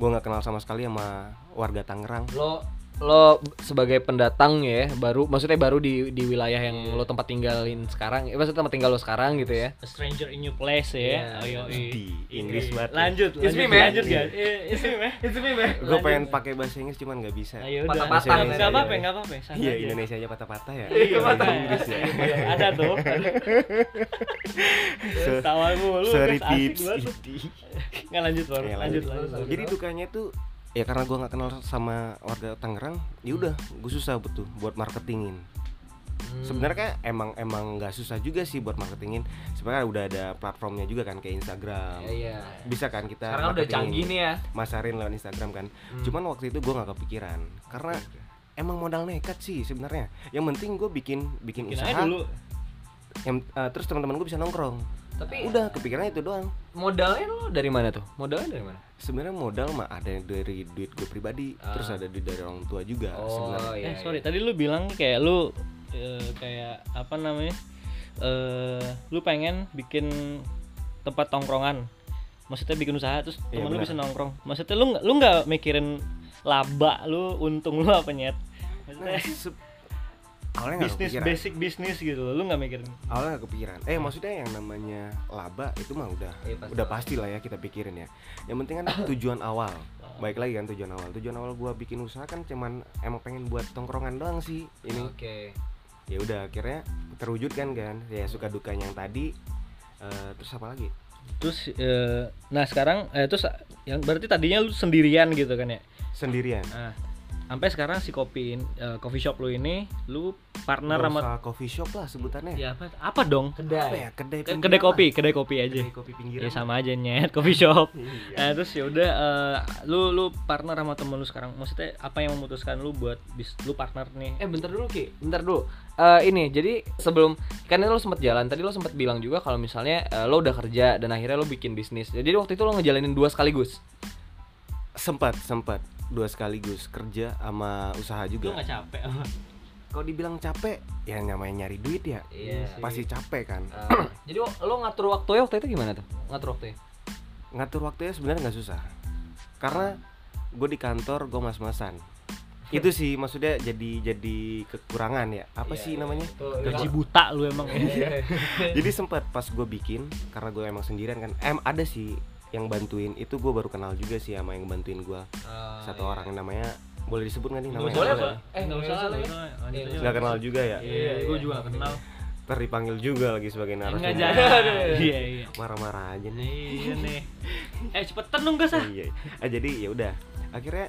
Gue nggak kenal sama sekali sama warga Tangerang. Lo lo sebagai pendatang ya baru maksudnya baru di di wilayah yang Iya. lo tempat tinggalin sekarang eh, maksudnya tempat tinggal lo sekarang gitu ya A stranger in your place Iya. ya. Ayo, Di Inggris banget. Lanjut, It's lanjut, me, man. lanjut guys. Eh, It's me, man. itu nih gue Lanjut. pengen pakai bahasa Inggris cuman nggak bisa Ayo udah. Patah-patah Nggak apa-apa, nggak apa-apa. iya aja. Indonesia nya patah-patah ya Iya, Bahasa patah. Inggris ya Iya, Ada tuh. Tawa mulu. sorry tips. Nggak lanjut. Ya, Lanjut, lanjut. lanjut. jadi dukanya tuh ya karena gue nggak kenal sama warga Tangerang ya udah gue susah betul buat marketingin. Hmm. sebenarnya emang emang nggak susah juga sih buat marketingin. Sebenarnya udah ada platformnya juga kan kayak Instagram. Iya bisa kan kita sekarang udah canggih nih ya. masarin lewat Instagram kan. Hmm. cuman waktu itu gue nggak kepikiran karena emang modal nekat sih sebenarnya. Yang penting gue bikin bikin Bikin usaha. dulu. yang eh, terus teman-teman gue bisa nongkrong tapi udah kepikiran itu doang modalnya lo dari mana tuh modalnya dari mana sebenarnya modal mah ada yang dari duit gue pribadi Ah. terus ada duit dari orang tua juga oh sebenarnya iya eh, sorry, tadi lu bilang kayak lu eh, kayak apa namanya? Eh, lu pengen bikin tempat tongkrongan. Maksudnya bikin usaha terus Iya, temen lu benar. bisa nongkrong. Maksudnya lu nggak lu nggak mikirin laba lu, untung lu apa nyet? Nah, Maksudnya se- awalnya nggak bisnis kepikiran. basic bisnis gitu loh. Lu nggak mikirin. awalnya nggak kepikiran eh maksudnya yang namanya laba itu mah udah Iya, pasti. udah pasti lah ya kita pikirin ya yang penting kan tujuan awal baik lagi kan tujuan awal tujuan awal gua bikin usaha kan cuman emang pengen buat tongkrongan doang sih ini oke ya udah akhirnya terwujud kan kan ya suka dukanya yang tadi eh, terus apa lagi Terus eh, nah sekarang eh, terus yang berarti tadinya lu sendirian gitu kan ya? sendirian Nah, sampai sekarang si kopi in- eh, coffee shop lu ini lu partner sama coffee shop lah sebutannya ya apa apa dong? apa kedai ya kedai kedai kopi, kedai kopi aja. kedai kopi pinggiran Ya sama aja nyet coffee shop. Iya. Nah, terus ya udah eh, lu lu partner sama temen lu sekarang. Maksudnya apa yang memutuskan lu buat bis lu partner nih? Eh bentar dulu Ki, bentar dulu. Eh ini jadi sebelum kan lo sempat jalan tadi lo sempat bilang juga kalau misalnya eh, lo udah kerja dan akhirnya lo bikin bisnis. Jadi waktu itu lo ngejalanin dua sekaligus. sempat sempat dua sekaligus kerja sama usaha Lu juga nggak capek apa? kalau dibilang capek ya namanya nyari duit ya Iya sih. pasti capek kan Eh, jadi lo, ngatur waktunya waktu itu gimana tuh? Ngatur waktunya? ngatur waktunya sebenarnya nggak susah karena gue di kantor gue mas-masan itu sih maksudnya jadi jadi kekurangan ya apa Iya, sih iya, namanya. Gaji buta lu emang. jadi sempat pas gue bikin karena gue emang sendirian kan em ada sih yang bantuin itu gue baru kenal juga sih sama yang bantuin gue Ah, satu iya. orang yang namanya boleh disebut nggak nih namanya Boleh, usah. Eh, nggak usah, nggak Iya, aja. nggak kenal juga ya Iya, gue juga nggak kenal. ntar dipanggil juga lagi sebagai Enggak narasumber. Iya, iya. marah-marah aja nih Iya nih. Eh cepetan dong gas ah. iya ah, jadi ya udah akhirnya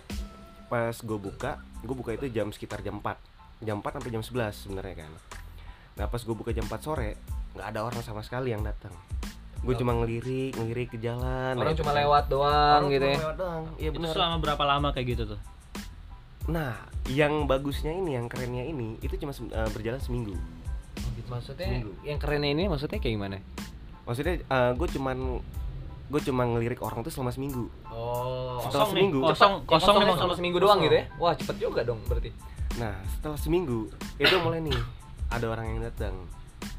pas gue buka gue buka itu jam sekitar jam 4 jam 4 sampai jam 11 sebenarnya kan nah pas gue buka jam 4 sore nggak ada orang sama sekali yang datang gue cuma ngelirik ngelirik ke jalan Orang aja. cuma lewat doang Orang gitu cuma ya. lewat doang iya Itu selama berapa lama kayak gitu tuh? nah yang bagusnya ini yang kerennya ini itu cuma eh, berjalan seminggu Maksudnya Seminggu. yang kerennya ini maksudnya kayak gimana? maksudnya gue cuman gue cuma ngelirik orang tuh selama seminggu Oh. Setelah Kosong nih, seminggu. kosong, Kosong, kosong nih emang kosong. selama seminggu doang Kosong. gitu ya? Wah cepet juga dong berarti. Nah setelah seminggu itu mulai nih ada orang yang datang.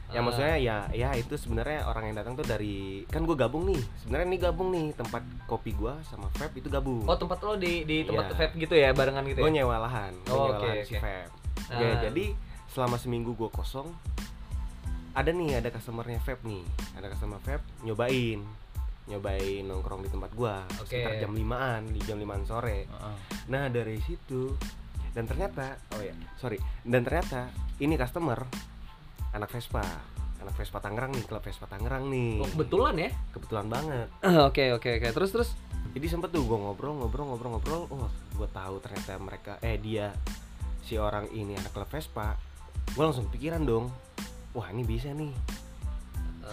Ya Ah. maksudnya ya ya itu sebenarnya orang yang datang tuh dari kan gue gabung nih. Sebenarnya ini gabung nih tempat kopi gua sama vape itu gabung. Oh tempat lo di di tempat Iya. vape gitu ya barengan gitu gue ya? nyewa lahan. Gue Oh, nyewa oke, lahan si oke. vape. Ah. Ya, jadi selama seminggu gue kosong ada nih ada customernya vape nih. Ada customer vape nyobain nyobain nongkrong di tempat gua Oke. sekitar jam 5an di jam 5an sore Heeh. Nah dari situ dan ternyata oh ya sorry dan ternyata ini customer anak Vespa. Anak Vespa Tangerang nih klub Vespa Tangerang nih. Oh, kebetulan ya? kebetulan banget. Oke oke oke. Terus terus. jadi sempet tuh gue ngobrol ngobrol ngobrol ngobrol. Oh gue tahu ternyata mereka eh dia si orang ini anak klub Vespa. Gue langsung pikiran dong. Wah ini bisa nih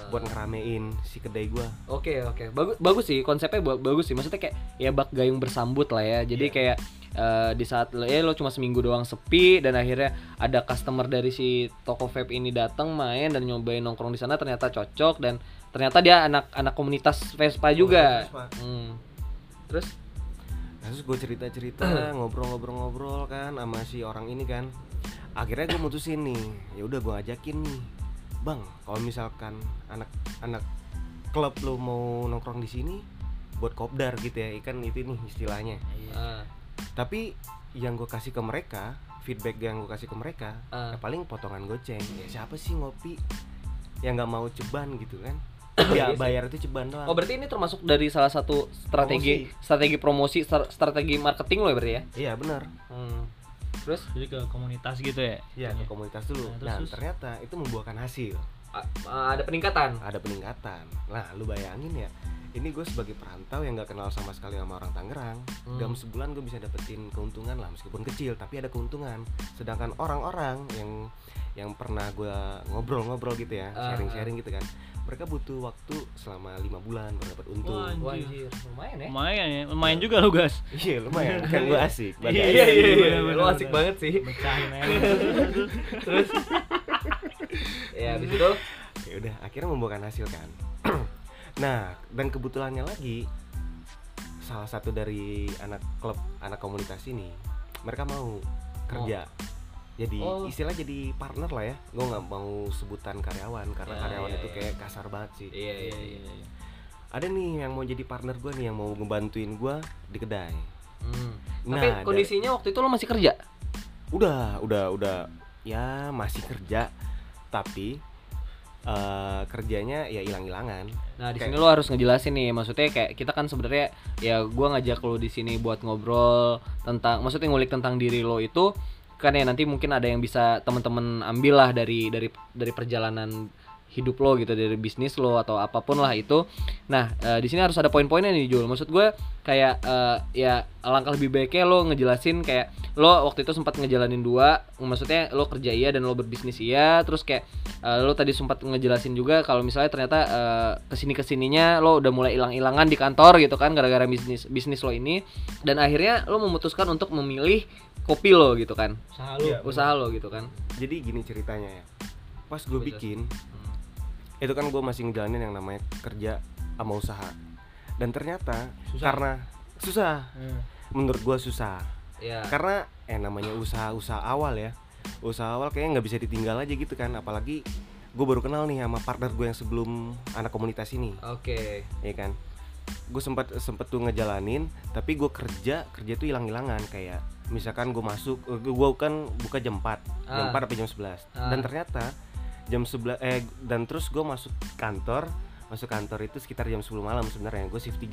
buat ngeramein si kedai gue Oke oke. Bagus bagus sih konsepnya ba- bagus sih. Maksudnya kayak ya bak gayung bersambut lah ya. Jadi Iya. kayak eh, di saat lo ya lo cuma seminggu doang sepi dan akhirnya ada customer dari si toko vape ini datang main dan nyobain nongkrong di sana ternyata cocok dan ternyata dia anak anak komunitas Vespa juga. Vespa. Hmm. terus? Nah, terus gue cerita cerita ngobrol-ngobrol-ngobrol kan sama si orang ini kan. Akhirnya gue mutusin nih ya udah gue ajakin nih bang kalau misalkan anak anak klub lo mau nongkrong di sini buat kopdar gitu ya ikan itu nih istilahnya. Ah, tapi yang gue kasih ke mereka feedback yang gue kasih ke mereka Ah. ya paling potongan goceng ya siapa sih ngopi yang nggak mau ceban gitu kan ya Iya sih. bayar itu ceban doang Oh berarti ini termasuk dari salah satu strategi Promosi. strategi promosi stra- strategi marketing lo ya berarti ya? iya benar Hmm. Terus jadi ke komunitas gitu ya ya ke komunitas dulu Nah, terus- dan terus? ternyata itu membuahkan hasil a- ada peningkatan. ada peningkatan nah lu bayangin ya ini gue sebagai perantau yang nggak kenal sama sekali sama orang Tangerang Hmm. dalam sebulan gue bisa dapetin keuntungan lah meskipun kecil tapi ada keuntungan. Sedangkan orang-orang yang yang pernah gue ngobrol-ngobrol gitu ya Ah, sharing-sharing gitu kan mereka butuh waktu selama lima bulan baru dapat untung. Wah, Wah, Anjir. lumayan ya. lumayan ya lumayan juga lu gas. Iya lumayan. Kan gue asik Iya, iya, iya, iya, Lo bener, asik banget sih. Terus? Ya habis itu? Ya udah akhirnya membuahkan hasil kan nah dan kebetulannya lagi salah satu dari anak klub anak komunitas ini mereka mau kerja jadi Oh. istilah jadi partner lah ya gue nggak mau sebutan karyawan karena Ya, karyawan iya, itu iya. kayak kasar banget sih iya iya iya. ada nih yang mau jadi partner gue nih yang mau ngebantuin gue di kedai Hmm. Nah, Tapi dari- kondisinya waktu itu lo masih kerja? udah udah udah ya masih kerja tapi eh, kerjanya ya hilang-hilangan. Nah, di Kayak- sini lo harus ngejelasin nih, maksudnya kayak kita kan sebenarnya ya gua ngajak lo di sini buat ngobrol tentang maksudnya ngulik tentang diri lo itu kan ya nanti mungkin ada yang bisa teman-teman ambil lah dari dari dari perjalanan hidup lo gitu dari bisnis lo atau apa pun lah itu. Nah, eh, di sini harus ada poin-poinnya nih Jul. Maksud gue kayak eh, ya alangkah lebih baiknya lo ngejelasin kayak lo waktu itu sempat ngejalanin dua, maksudnya lo kerja iya dan lo berbisnis iya, terus kayak eh, lo tadi sempat ngejelasin juga kalau misalnya ternyata eh, ke sini ke sininya lo udah mulai hilang-hilangan di kantor gitu kan gara-gara bisnis bisnis lo ini dan akhirnya lo memutuskan untuk memilih kopi lo gitu kan usaha lu Iya. usaha lo gitu kan jadi gini ceritanya ya pas gue bikin itu kan gue masih ngejalanin yang namanya kerja sama usaha. Dan ternyata Susah. karena susah. Hmm. menurut gue susah. Ya karena eh namanya usaha-usaha awal ya. Usaha awal kayaknya nggak bisa ditinggal aja gitu kan. Apalagi gue baru kenal nih sama partner gue yang sebelum anak komunitas ini. Oke. Ya kan? Gue sempat sempet tuh ngejalanin tapi gue kerja kerja tuh hilang-hilangan. Kayak misalkan gue masuk gue kan buka jam 4 jam Ah. 4 sampai jam 11 Ah. dan ternyata jam 11 eh dan terus gue masuk kantor masuk kantor itu sekitar jam 10 malam sebenarnya gue shift 3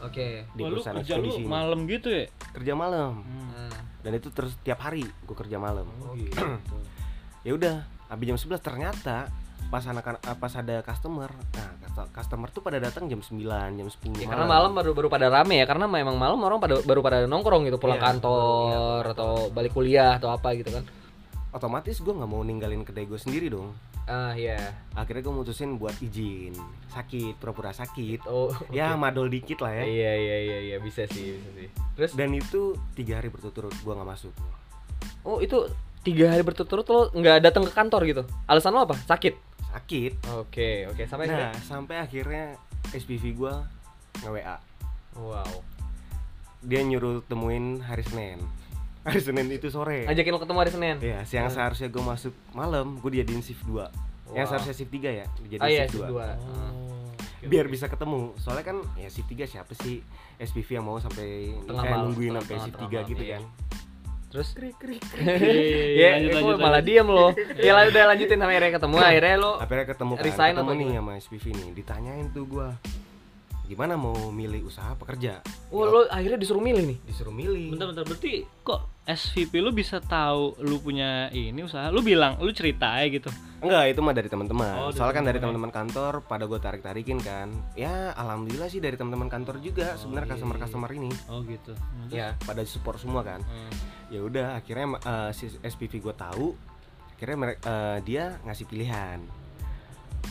oke. Di Wah, lu perusahaan kerja lu ekspedisi ini. malam gitu ya? Kerja malam. Hmm. Dan itu terus tiap hari gue kerja malam. Oh, gitu. ya udah habis jam 11 ternyata pas anak pas ada customer nah cust- customer tuh pada datang jam 9 jam 10 Ya, karena malam. baru baru pada rame ya karena memang malam orang pada baru pada nongkrong gitu pulang Iya, kantor iya, atau balik kuliah atau apa gitu kan. Otomatis gue nggak mau ninggalin kedai gue sendiri dong ah iya. Akhirnya gue mutusin buat izin. Sakit pura-pura sakit. Oh ya madol dikit lah ya. Iya iya iya iya. Bisa sih bisa sih. Terus? Dan itu tiga hari berturut-turut gue nggak masuk. Oh itu tiga hari berturut-turut lo nggak datang ke kantor gitu? Alasan lo apa? Sakit? Sakit. Oke oke. Sampai nah sampai akhirnya SPV gue nge WA wow. Dia nyuruh temuin hari Senin hari Senin itu sore. Ngajakin lo ketemu hari senin? Iya, siang seharusnya gue masuk malam, gue dijadiin shift 2 Yang Wow. seharusnya shift 3 ya, dijadiin ah iya shift shift 2 dua. Oh, oke, Biar bisa ketemu, soalnya kan ya shift 3 siapa sih? SPV yang mau sampai Tengah malam, nungguin tengah- sampai tengah- shift tengah 3 malam, gitu iya. kan. Terus? Iya, ya lanjut, lanjut, malah lanjut. diem lo ya lah udah lanjutin sampai akhirnya ketemu akhirnya lo Akhirnya ketemu kan, Resign ketemu atau nih sama SPV nih. Ditanyain tuh gue Gimana mau milih usaha apa kerja? oh Ya, lo akhirnya disuruh milih nih Disuruh milih Bentar-bentar, berarti kok SVP lu bisa tahu lu punya ini usaha? Lu bilang, lu cerita aja gitu. Enggak, itu mah dari teman-teman. Oh, Soalnya kan dari teman-teman kantor pada gue tarik-tarikin kan. Ya, alhamdulillah sih dari teman-teman kantor juga Oh, sebenarnya iya, customer-customer ini. Oh gitu. Ya, pada support semua kan. Hmm. ya udah akhirnya eh, si SPV gue tahu akhirnya eh, dia ngasih pilihan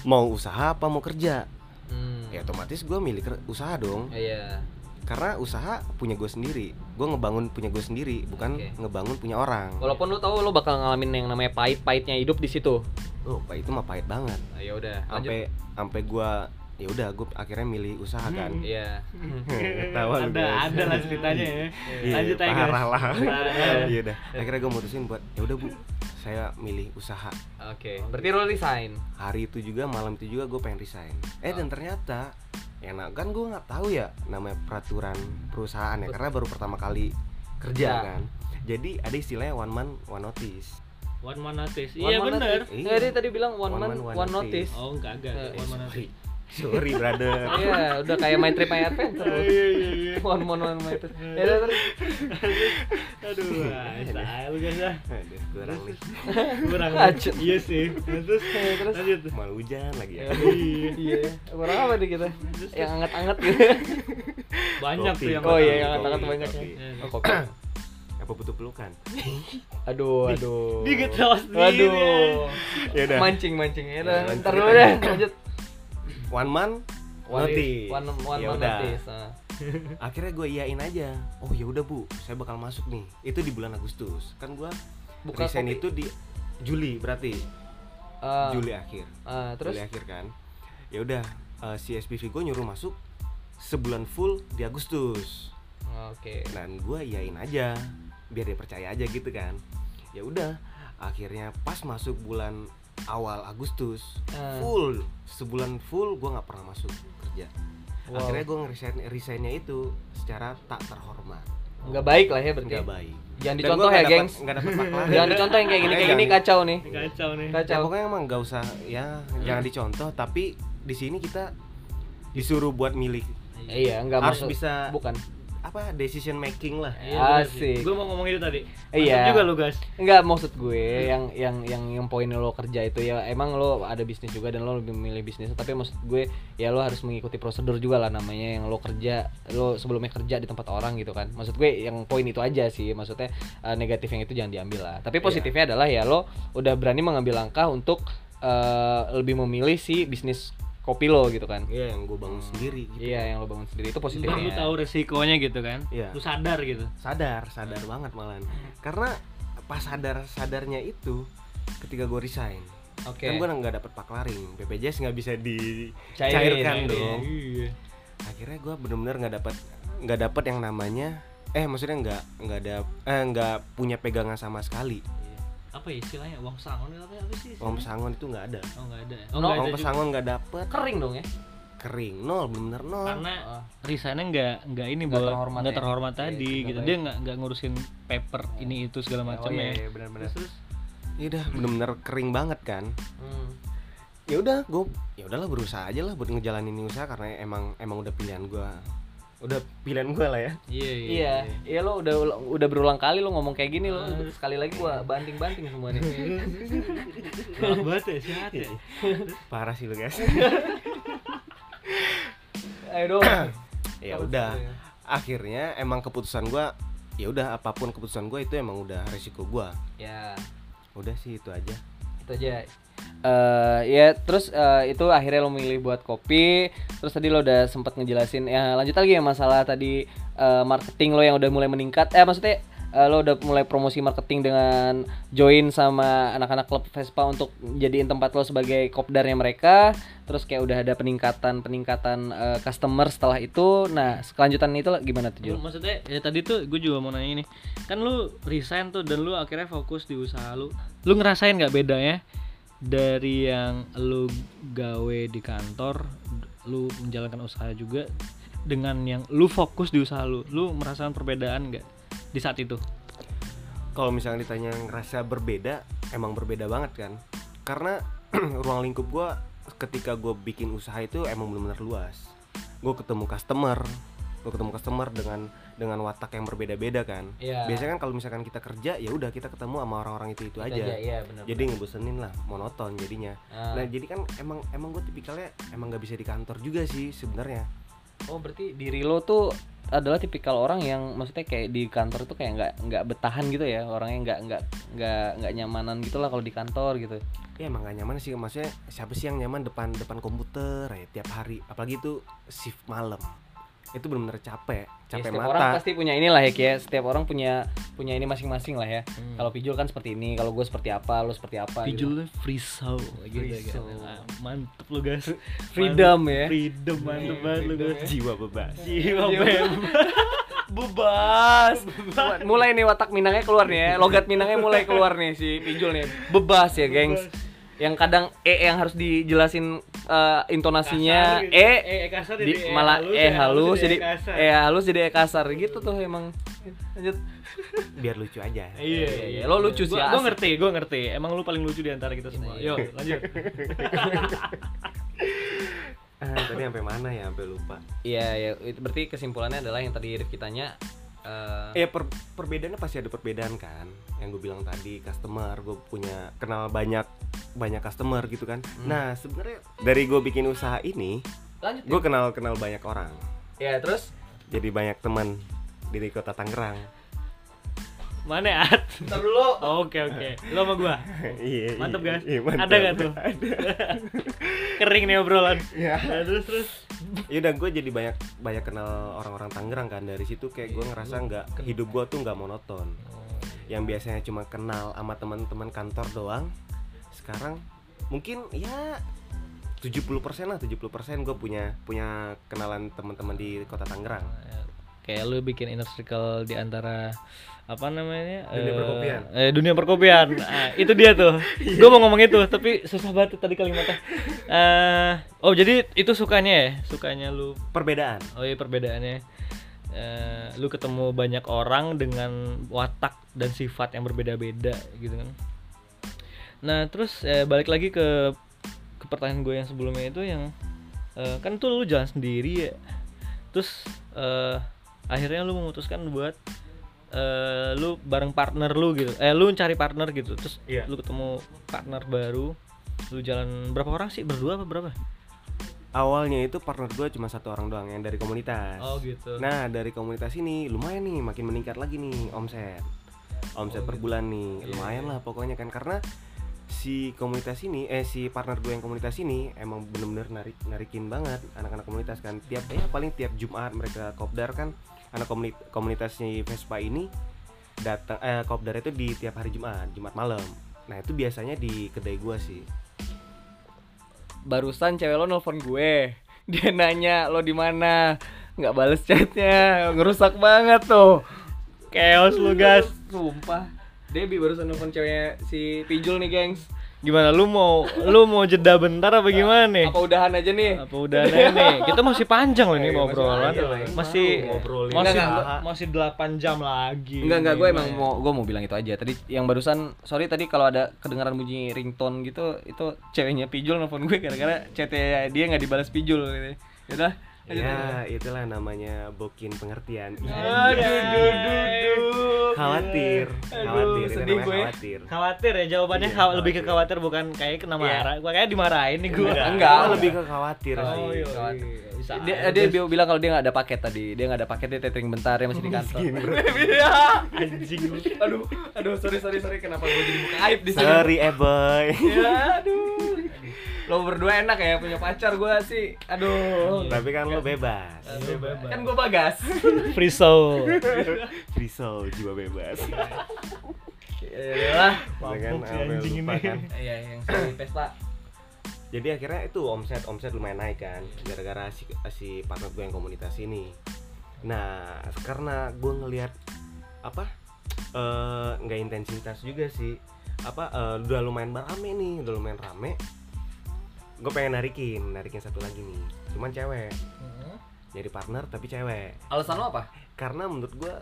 mau usaha apa mau kerja hmm. Ya otomatis gue milih ker- usaha dong. Iya. Karena usaha punya gue sendiri. Gue ngebangun punya gue sendiri bukan Oke. ngebangun punya orang. Walaupun lo tahu lo bakal ngalamin yang namanya pahit-pahitnya hidup di situ. Oh pak itu mah pahit banget. Ah, ya udah sampai sampai gue ya udah gue akhirnya milih usaha kan. Iya. Ketawa lu, ada guys. ada lah ceritanya ya. Iya, Lanjut aja guys. parah lah. Parah. iya udah. Akhirnya gue mutusin buat ya udah bu saya milih usaha oke berarti lo resign hari itu juga malam itu juga gue pengen resign eh dan Oh. ternyata enak kan gue nggak tahu ya namanya peraturan perusahaan ya karena baru pertama kali kerja Ya. kan jadi ada istilahnya one man one notice one man notice One iya notice. Iya. Ya, tadi bilang one, One man, man, one, one notice. notice. oh enggak enggak Eh, one man notice sorry brother Iya, udah kayak My Trip My Adventure. lu. iya iya iya One man, one notice. Ya, udah, terus. aduh saya lu guys Aduh, kurang nih kurang iya sih terus Ya, terus. lanjut malu hujan lagi ya iya Iya, kurang apa nih kita? Yang anget-anget gitu. banyak tuh yang Oh iya, yang anget-anget banyak ya. kopi. Iya. Oh, kopi. apa butuh pelukan Aduh, aduh. dia ketawa sendiri Waduh. ya udah Mancing, mancing. Ya udah, Ya, ntar lanjut. dulu deh, lanjut. One man One, notice. One, one ya man udah. notice. Nah. akhirnya gue iyain aja. Oh ya udah bu. Saya bakal masuk nih. Itu di bulan Agustus. Kan gue Buka resign kopi. itu di Juli berarti. Ah, Juli akhir. Ah, terus? Juli akhir kan. Ya udah eh, si SPV gue nyuruh masuk sebulan full di Agustus. Oke. dan gue iyain aja biar dia percaya aja gitu kan. Ya udah akhirnya pas masuk bulan awal Agustus Ah. full sebulan full gue nggak pernah masuk kerja Wow. akhirnya gue ngeresign resignnya itu secara tak terhormat Nggak baik lah ya berarti. nggak baik Jangan Dan dicontoh ya, nggak dapet- gengs. nggak Jangan dicontoh yang kayak gini kayak gini kacau nih. kacau nih ya Kacau. pokoknya emang nggak usah ya jangan dicontoh tapi di sini kita disuruh buat milih Iya, enggak harus maksud bisa bukan. Apa decision making lah. Asik. gue mau ngomong itu tadi. Iya. Mantap juga lu guys Enggak maksud gue yang yang yang yang poin lo kerja itu ya emang lo ada bisnis juga dan lo lebih memilih bisnis tapi maksud gue ya lo harus mengikuti prosedur juga lah namanya yang lo kerja lo sebelumnya kerja di tempat orang gitu kan. Maksud gue yang poin itu aja sih maksudnya eh, negatif yang itu jangan diambil lah. Tapi positifnya adalah ya lo udah berani mengambil langkah untuk eh, lebih memilih si bisnis kopi lo gitu kan. Iya yang gue bangun sendiri gitu. Iya yang lo bangun sendiri itu positifnya. Lu tahu resikonya gitu kan? Iya. lu sadar gitu. Sadar sadar banget malahan. Karena pas sadar sadarnya itu ketika gue resign oke. kan gue nggak dapet paklaring BPJS nggak bisa dicairkan cairin. dong. Iya. Akhirnya gue bener-bener nggak dapet nggak dapet yang namanya eh maksudnya nggak nggak ada eh nggak punya pegangan sama sekali apa ya istilahnya uang sangon apa apa sih uang pesangon itu nggak ada. Oh nggak ada ya? No, oh nggak uang pesangon nggak dapet. Kering dong ya? Kering nol bener nol. Karena Oh. resignnya nggak nggak ini Nggak terhormat nggak ya? terhormat Iya, tadi nggak gitu. baik. dia nggak nggak ngurusin paper ini itu segala macam oh iya, ya. iya benar-benar terus? Ya udah bener-bener kering banget kan. Hmm. ya udah gue ya udahlah berusaha aja lah buat ngejalanin ini usaha karena emang emang udah pilihan gue udah pilihan gue lah ya. Iya Iya, iya. lo udah udah berulang kali lo ngomong kayak gini lo sekali lagi gua banting-banting semua nih. Galak banget ya sehat ya. Parah sih lu guys. Ayo dong. ya udah. gitu ya. akhirnya emang keputusan gue ya udah apa pun keputusan gue itu emang udah resiko gue Ya, udah sih itu aja itu aja. Eh ya terus eh, itu akhirnya lo milih buat kopi. Terus tadi lo udah sempat ngejelasin ya lanjut lagi ya masalah tadi eh, marketing lo yang udah mulai meningkat. Eh maksudnya eh, lo udah mulai promosi marketing dengan join sama anak-anak klub Vespa untuk jadiin tempat lo sebagai kopdarnya mereka. Terus kayak udah ada peningkatan peningkatan eh, customer setelah itu. Nah, kelanjutan itu gimana tuh Jul? Maksudnya ya tadi tuh gue juga mau nanya ini kan lu resign tuh dan lu akhirnya fokus di usaha lu lu ngerasain nggak bedanya dari yang lu gawe di kantor lu menjalankan usaha juga dengan yang lu fokus di usaha lu lu merasakan perbedaan nggak di saat itu? Kalau misalnya ditanya ngerasa berbeda emang berbeda banget kan. Karena ruang lingkup gue ketika gue bikin usaha itu emang benar-benar luas. Gue ketemu customer gue ketemu customer dengan dengan watak yang berbeda-beda kan. Iya. biasanya kan kalau misalkan kita kerja ya udah kita ketemu sama orang-orang itu itu aja. iya benar. jadi ngebosenin lah monoton jadinya. Ah. nah jadi kan emang emang gue tipikalnya emang nggak bisa di kantor juga sih sebenarnya Oh berarti diri lo tuh adalah tipikal orang yang maksudnya kayak di kantor itu kayak nggak nggak betahan gitu ya? Orangnya nggak nggak nggak nggak nyamanan gitu lah kalau di kantor gitu. ya emang gak nyaman sih. Maksudnya siapa sih yang nyaman depan depan komputer ya tiap hari? Apalagi itu shift malam itu benar-benar capek Ya, capek setiap orang mata pasti punya inilah ya kayak setiap orang punya punya ini masing-masing lah ya. Hmm. Kalau Pijul kan seperti ini, kalau gue seperti apa, lo seperti apa. gitu. Pijulnya free soul gitu Free kan. soul. Ah, mantep lu guys Freedom ya. freedom mantep banget lu Freedom guys ya. jiwa bebas jiwa Jiwa. bebas Bebas. mulai nih watak Minangnya keluar nih ya. Logat Minangnya mulai keluar nih si Pijul nih. Bebas ya, gengs. Yang kadang E yang harus dijelasin eh, intonasinya Kasar gitu. e eh kasar di, jadi malah eh halus jadi kasar. eh halus jadi e kasar gitu tuh emang lanjut biar lucu aja Iya, iya. Lo lucu sih, Gue ngerti, gue ngerti. Emang lu paling lucu di antara kita semua. Iya. Yuk, lanjut. ah, tadi sampai mana ya sampai lupa iya ya berarti kesimpulannya adalah yang tadi Rifki tanya eh, ya per- perbedaannya pasti ada perbedaan kan yang gue bilang tadi customer gue punya kenal banyak banyak customer gitu kan. Nah sebenarnya dari gue bikin usaha ini lanjut gue kenal kenal banyak orang. Ya terus? Jadi banyak teman di kota Tangerang Mana ya? At? ntar dulu Oke, oke. Lo sama gua. iya Mantep, iya, guys. iya, mantep. Ada nggak tuh? Kering nih obrolan. Iya. Nah, terus terus. ya udah gue jadi banyak banyak kenal orang-orang Tangerang kan dari situ kayak gue ngerasa nggak hidup gue tuh nggak monoton yang biasanya cuma kenal sama teman-teman kantor doang sekarang mungkin ya 70% lah 70% gue punya punya kenalan teman-teman di kota Tangerang Kayak lu bikin inner circle di antara apa namanya? Dunia eh, perkopian. eh, dunia perkopian. Ah, itu dia tuh. Gue mau ngomong itu tapi susah banget tadi kalimatnya. Eh, oh jadi itu sukanya ya? Sukanya lu? Perbedaan. Oh iya perbedaannya. Eh, lu ketemu banyak orang dengan watak dan sifat yang berbeda-beda gitu kan. Nah terus eh, balik lagi ke ke pertanyaan gue yang sebelumnya itu yang eh, kan tuh lu jalan sendiri ya. Terus eh, akhirnya lu memutuskan buat eh, lu bareng partner lu gitu. Eh lu cari partner gitu. Terus Iya. lu ketemu partner baru. Lu jalan berapa orang sih? Berdua apa berapa? awalnya itu partner gue cuma satu orang doang yang dari komunitas Oh, gitu. nah dari komunitas ini lumayan nih makin meningkat lagi nih omset omset per bulan nih Iya, lumayan lah pokoknya kan karena si komunitas ini eh si partner gue yang komunitas ini emang bener-bener narik narikin banget anak-anak komunitas kan tiap ya paling tiap Jumat mereka kopdar kan anak komuni- komunitasnya Vespa ini datang eh kopdar itu di tiap hari Jumat Jumat malam. Nah itu biasanya di kedai gue sih. Barusan cewek lo nelfon gue. Dia nanya lo di mana? Nggak bales chatnya. Ngerusak banget tuh. Chaos lu guys. sumpah. Debbie barusan nelfon ceweknya si Pijul nih gengs Gimana lu mau lu mau jeda bentar apa gimana nih? apa udahan aja nih Apa udah nih? Kita masih panjang loh ini Iya, masih obrolan. Masih ngobrolin. masih enggak, masih 8 jam lagi. Enggak enggak gue emang mau gue mau bilang itu aja. Tadi yang barusan sorry tadi kalau ada kedengaran bunyi ringtone gitu itu ceweknya Pijul nelfon gue gara-gara chatnya dia nggak dibalas Pijul gitu. Yaudah. Ya itulah namanya bokin pengertian Aduh, duh, duh, duh. khawatir Aduh, khawatir itu sedih namanya gue. khawatir Khawatir ya jawabannya Iya, lebih ke khawatir. bukan kayak kena Iya. marah. Gua kayak dimarahin nih gua. Enggak. Enggak. Lebih ke khawatir Oh, sih iya. khawatir. Bisa Dia, dia bi- bilang kalau dia nggak ada paket tadi, dia nggak ada paket dia tethering bentar dia masih di kantor. anjing aduh, aduh sorry sorry sorry kenapa gue jadi buka aib di sini? sorry eh boy Ya, aduh. Lo berdua enak ya punya pacar gue sih. Aduh. tapi kan lo bebas Kan gue bagas. Free soul. free soul jiwa bebas Ya lah. Mabuk si anjing ini. kan. Iya yang si Vespa. jadi akhirnya itu omset omset lumayan naik kan gara-gara si, si partner gue yang komunitas ini nah karena gue ngelihat apa eh, nggak intensitas juga sih apa eh, udah lumayan rame nih udah lumayan rame gue pengen narikin narikin satu lagi nih. Cuman cewek. Jadi partner tapi cewek. Alasan lo apa? karena menurut gue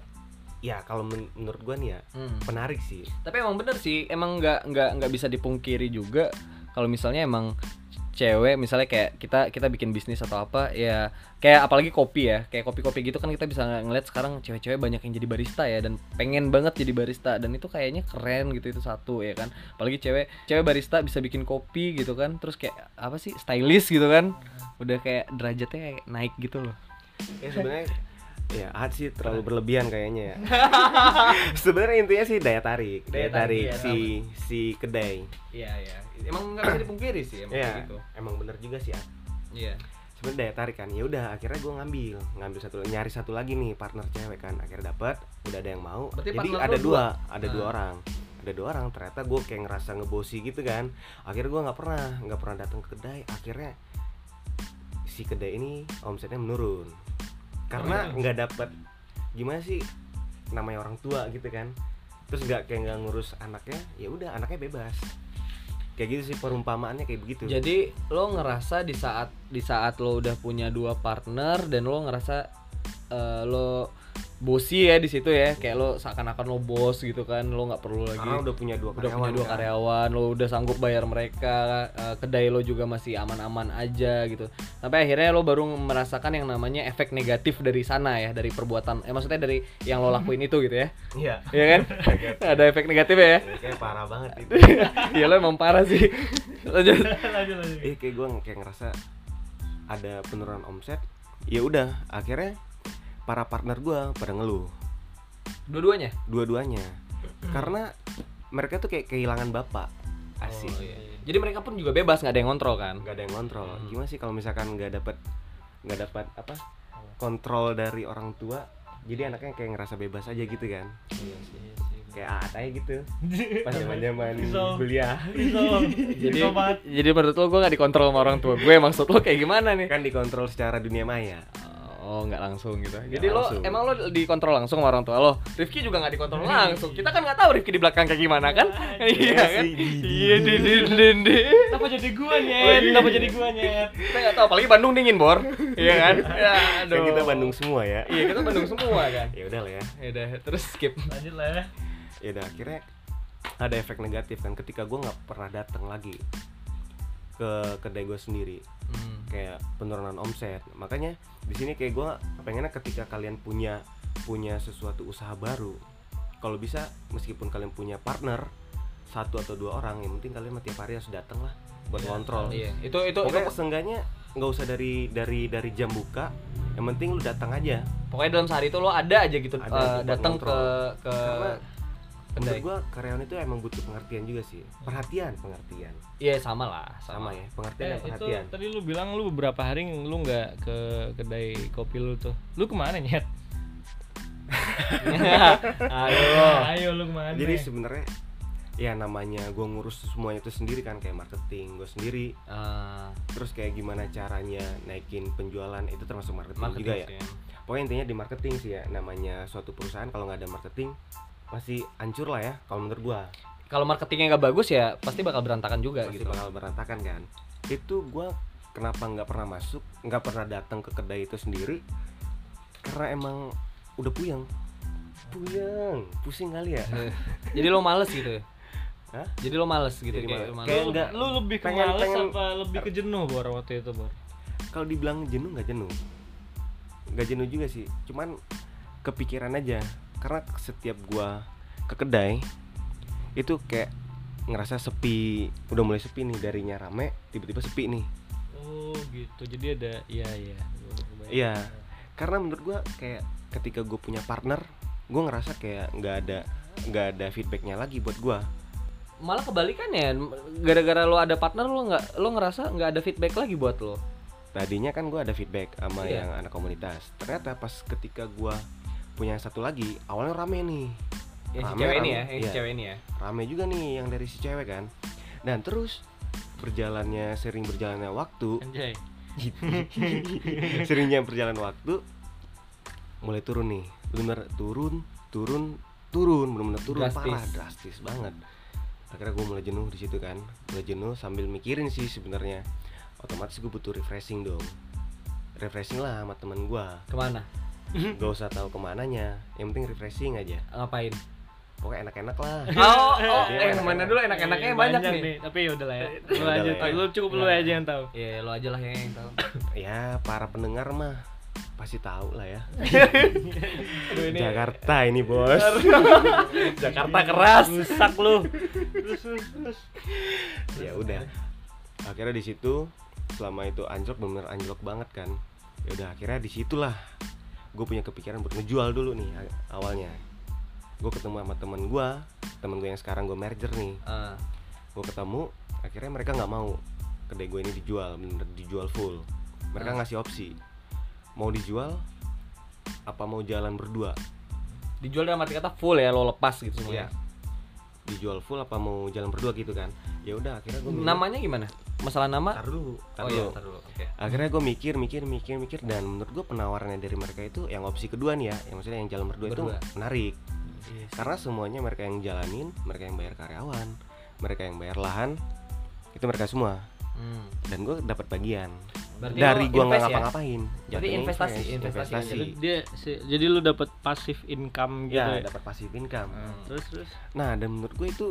ya kalau men- menurut gue nih ya Hmm. penarik sih. Tapi emang bener sih, emang nggak nggak nggak bisa dipungkiri juga kalau misalnya emang cewek misalnya kayak kita kita bikin bisnis atau apa ya kayak apalagi kopi ya kayak kopi-kopi gitu kan kita bisa ng- ngeliat sekarang cewek-cewek banyak yang jadi barista ya dan pengen banget jadi barista dan itu kayaknya keren gitu itu satu ya kan. Apalagi cewek cewek barista bisa bikin kopi gitu kan terus kayak apa sih stylish gitu kan. Udah kayak derajatnya kayak naik gitu loh. Ya sebenarnya ya Ahad sih terlalu berlebihan kayaknya ya. Sebenarnya intinya sih daya tarik daya, Daya tarik, tarik iya, si si kedai. Iya iya emang nggak bisa dipungkiri sih emang ya kayak gitu. emang bener juga sih Ahad. iya. Sebenarnya daya tarik kan ya udah akhirnya gue ngambil ngambil satu nyari satu lagi nih partner cewek kan akhirnya dapat udah ada yang mau. Berarti jadi ada dua dua? ada dua Nah. orang ada dua orang ternyata gue kayak ngerasa ngebosi gitu kan. Akhirnya gue nggak pernah nggak pernah datang ke kedai akhirnya si kedai ini omsetnya menurun. Karena Oh, nggak dapat gimana sih namanya orang tua gitu kan. Terus nggak kayak nggak ngurus anaknya ya udah anaknya bebas kayak gitu sih perumpamaannya kayak begitu. Jadi lo ngerasa di saat di saat lo udah punya dua partner dan lo ngerasa eh, lo bosi ya di situ ya kayak lo seakan-akan lo bos gitu kan lo nggak perlu lagi karena udah punya dua udah karyawan punya dua kan. karyawan lo udah sanggup bayar mereka eh, kedai lo juga masih aman-aman aja gitu. Sampai akhirnya lo baru merasakan yang namanya efek negatif dari sana ya dari perbuatan eh maksudnya dari yang lo lakuin itu gitu ya. Iya. Iya kan? Ada efek negatif ya? Ya, kayak parah banget itu. Iya lo emang parah sih. Lanjut. Lanjut lanjut. Eh kayak gue kayak ngerasa ada penurunan omset ya udah akhirnya para partner gue pada ngeluh. Dua-duanya? Dua-duanya. Karena mereka tuh kayak kehilangan bapak. Asik. Oh, iya. Jadi mereka pun juga bebas nggak ada yang kontrol kan? nggak ada yang kontrol Hmm. gimana sih kalau misalkan nggak dapat nggak dapat apa kontrol dari orang tua jadi anaknya kayak ngerasa bebas aja gitu kan? Iya sih, iya sih. kayak aat aja gitu. Pas zaman zaman kuliah. Jadi jadi menurut lo gue nggak dikontrol sama orang tua gue maksud lo kayak gimana nih? kan dikontrol secara dunia maya Oh nggak langsung gitu. Nggak Jadi lo langsung. emang lo dikontrol langsung sama orang tua lo. Rifki juga nggak dikontrol langsung. Kita kan nggak tahu Rifki di belakang kayak gimana kan? Iya kan? sih, di- di- Iya di di di di. Kenapa jadi gua nyet? Kenapa jadi gua nyet? Kita nggak tahu. Apalagi Bandung dingin bor. Iya kan? Ya aduh. kan kita Bandung semua ya Iya kita Bandung semua kan. ya udah lah ya Ya udah terus skip. Lanjut lah ya. ya udah akhirnya ada efek negatif kan ketika gue nggak pernah datang lagi ke kedai gue sendiri Hmm. kayak penurunan omset. Makanya di sini kayak gue pengennya ketika kalian punya punya sesuatu usaha baru kalau bisa meskipun kalian punya partner satu atau dua orang yang penting kalian tiap hari harus datang lah buat ngontrol. Iya. Itu itu, itu. pokoknya seenggaknya nggak usah dari dari dari jam buka yang penting lu datang aja. Pokoknya dalam sehari itu lo ada aja gitu Ada buat datang ke ke karena menurut gua karyawan itu emang butuh pengertian juga sih perhatian pengertian Iya sama lah, sama, ya pengertian Eh, dan itu perhatian tadi lu bilang lu beberapa hari lu nggak ke kedai kopi lu tuh. Lu ke mana nyet? Ayo. Ayo lu ke mana? jadi sebenarnya ya namanya gua ngurus semuanya itu sendiri kan kayak marketing gue sendiri Ah, terus kayak gimana caranya naikin penjualan itu termasuk marketing, marketing juga ya sih. pokoknya intinya di marketing sih ya namanya suatu perusahaan kalau nggak ada marketing pasti hancur lah ya kalau menurut gua Kalau marketingnya nggak bagus ya pasti bakal berantakan juga pasti gitu. bakal berantakan kan itu gua kenapa nggak pernah masuk nggak pernah datang ke kedai itu sendiri karena emang udah puyeng puyeng pusing kali ya Jadi lo males gitu. ya? Hah? Jadi lo males gitu Jadi kayak males. Kayak enggak- lu lebih ke pengen- males pengen- apa lebih ke jenuh bor waktu itu bor? kalau dibilang jenuh nggak jenuh nggak jenuh juga sih cuman kepikiran aja karena setiap gua ke kedai itu kayak ngerasa sepi udah mulai sepi nih darinya rame tiba-tiba sepi nih Oh gitu. Jadi ada iya iya. Gua kebayang. Iya. karena menurut gua kayak ketika gue punya partner gue ngerasa kayak nggak ada nggak ada feedbacknya lagi buat gua Malah kebalikannya, gara-gara lo ada partner lo nggak lo ngerasa nggak ada feedback lagi buat lo. tadinya kan gua ada feedback sama Iya. yang anak komunitas ternyata pas ketika gua punya yang satu lagi awalnya rame nih Yang si Rame, cewek ini rame. ya, yang si cewek ini ya. rame juga nih yang dari si cewek kan dan terus berjalannya sering berjalannya waktu Anjay. seringnya berjalan waktu mulai turun nih bener turun turun turun bener-bener turun Drastis. parah drastis banget akhirnya gue mulai jenuh di situ kan mulai jenuh sambil mikirin sih sebenarnya otomatis gue butuh refreshing dong refreshing lah sama temen gue Ke mana? Gak usah tahu ke mananya yang penting refreshing aja Ngapain? pokoknya enak-enak lah Oh, oh, eh enak-enak. mana dulu enak-enaknya Iya, banyak, nih. Tapi ya udah lah ya. Lu aja ya. Lu cukup lu aja yang tahu. Iya, lo aja lah yang tahu. ya para pendengar mah pasti tahu lah ya Aduh ini Jakarta ini bos Jakarta keras. Rusak lu. Terus terus terus. ya udah akhirnya di situ selama itu anjlok bener anjlok banget kan ya udah akhirnya di situlah gue punya kepikiran buat ngejual dulu nih awalnya gue ketemu sama temen gue temen gue yang sekarang gue merger nih Ah, gue ketemu akhirnya mereka nggak mau kedai gue ini dijual bener dijual full mereka Ah. ngasih opsi mau dijual apa mau jalan berdua dijual dalam arti kata full ya, lo lepas gitu Iya. semuanya. Dijual full apa mau jalan berdua gitu kan ya udah akhirnya gue Namanya gimana? Masalah nama? tar dulu tar Oh iya, dulu. tar dulu. Oke. akhirnya gue mikir mikir mikir mikir dan menurut gue penawarannya dari mereka itu yang opsi kedua nih ya yang maksudnya yang jalan berdua, Berdua. itu menarik karena semuanya mereka yang jalanin mereka yang bayar karyawan mereka yang bayar lahan itu mereka semua Hmm. dan gue dapat bagian Berarti dari gua nggak ya? ngapa-ngapain Berarti Jatuhnya investasi, invest, investasi. investasi. Jadi dia si- jadi lu dapat passive income gitu ya ya. dapat passive income Hmm, Terus terus nah dan menurut gue itu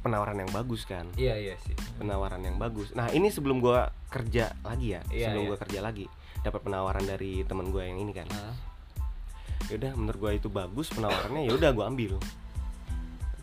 penawaran yang bagus kan Iya iya sih. penawaran yang bagus nah ini sebelum gua kerja lagi ya Iya, sebelum iya. gua kerja lagi dapat penawaran dari teman gue yang ini kan Nah, yaudah menurut gua itu bagus penawarannya ya udah gua ambil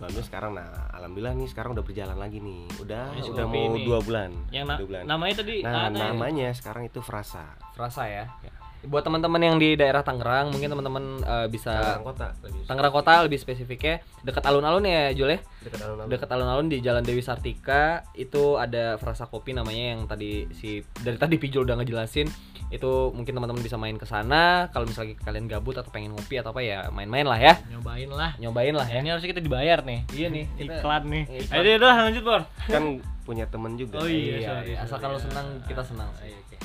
ambil sekarang nah alhamdulillah nih sekarang udah berjalan lagi nih udah si udah mau ini. dua bulan yang na- dua bulan namanya tadi nah ya? namanya sekarang itu frasa Frasa ya. Ya. Buat teman-teman yang di daerah Tangerang, mungkin teman-teman eh, bisa Tangerang kota lebih Tangerang Kota lebih spesifiknya dekat alun-alun ya Jul ya. dekat alun-alun Dekat alun-alun di Jalan Dewi Sartika itu ada Frasa Kopi namanya yang tadi si dari tadi Pijul udah ngejelasin itu mungkin teman-teman bisa main ke sana kalau misalnya kalian gabut atau pengen ngopi atau apa ya main-main lah ya nyobain lah. nyobain lah ya Ini harusnya kita dibayar nih. iya nih kita- Iklan nih. Ayo udah lanjut, Bor. kan punya temen juga Oh iya, iya, sorry, iya. sorry. asalkan lo senang kita senang Iya, oke.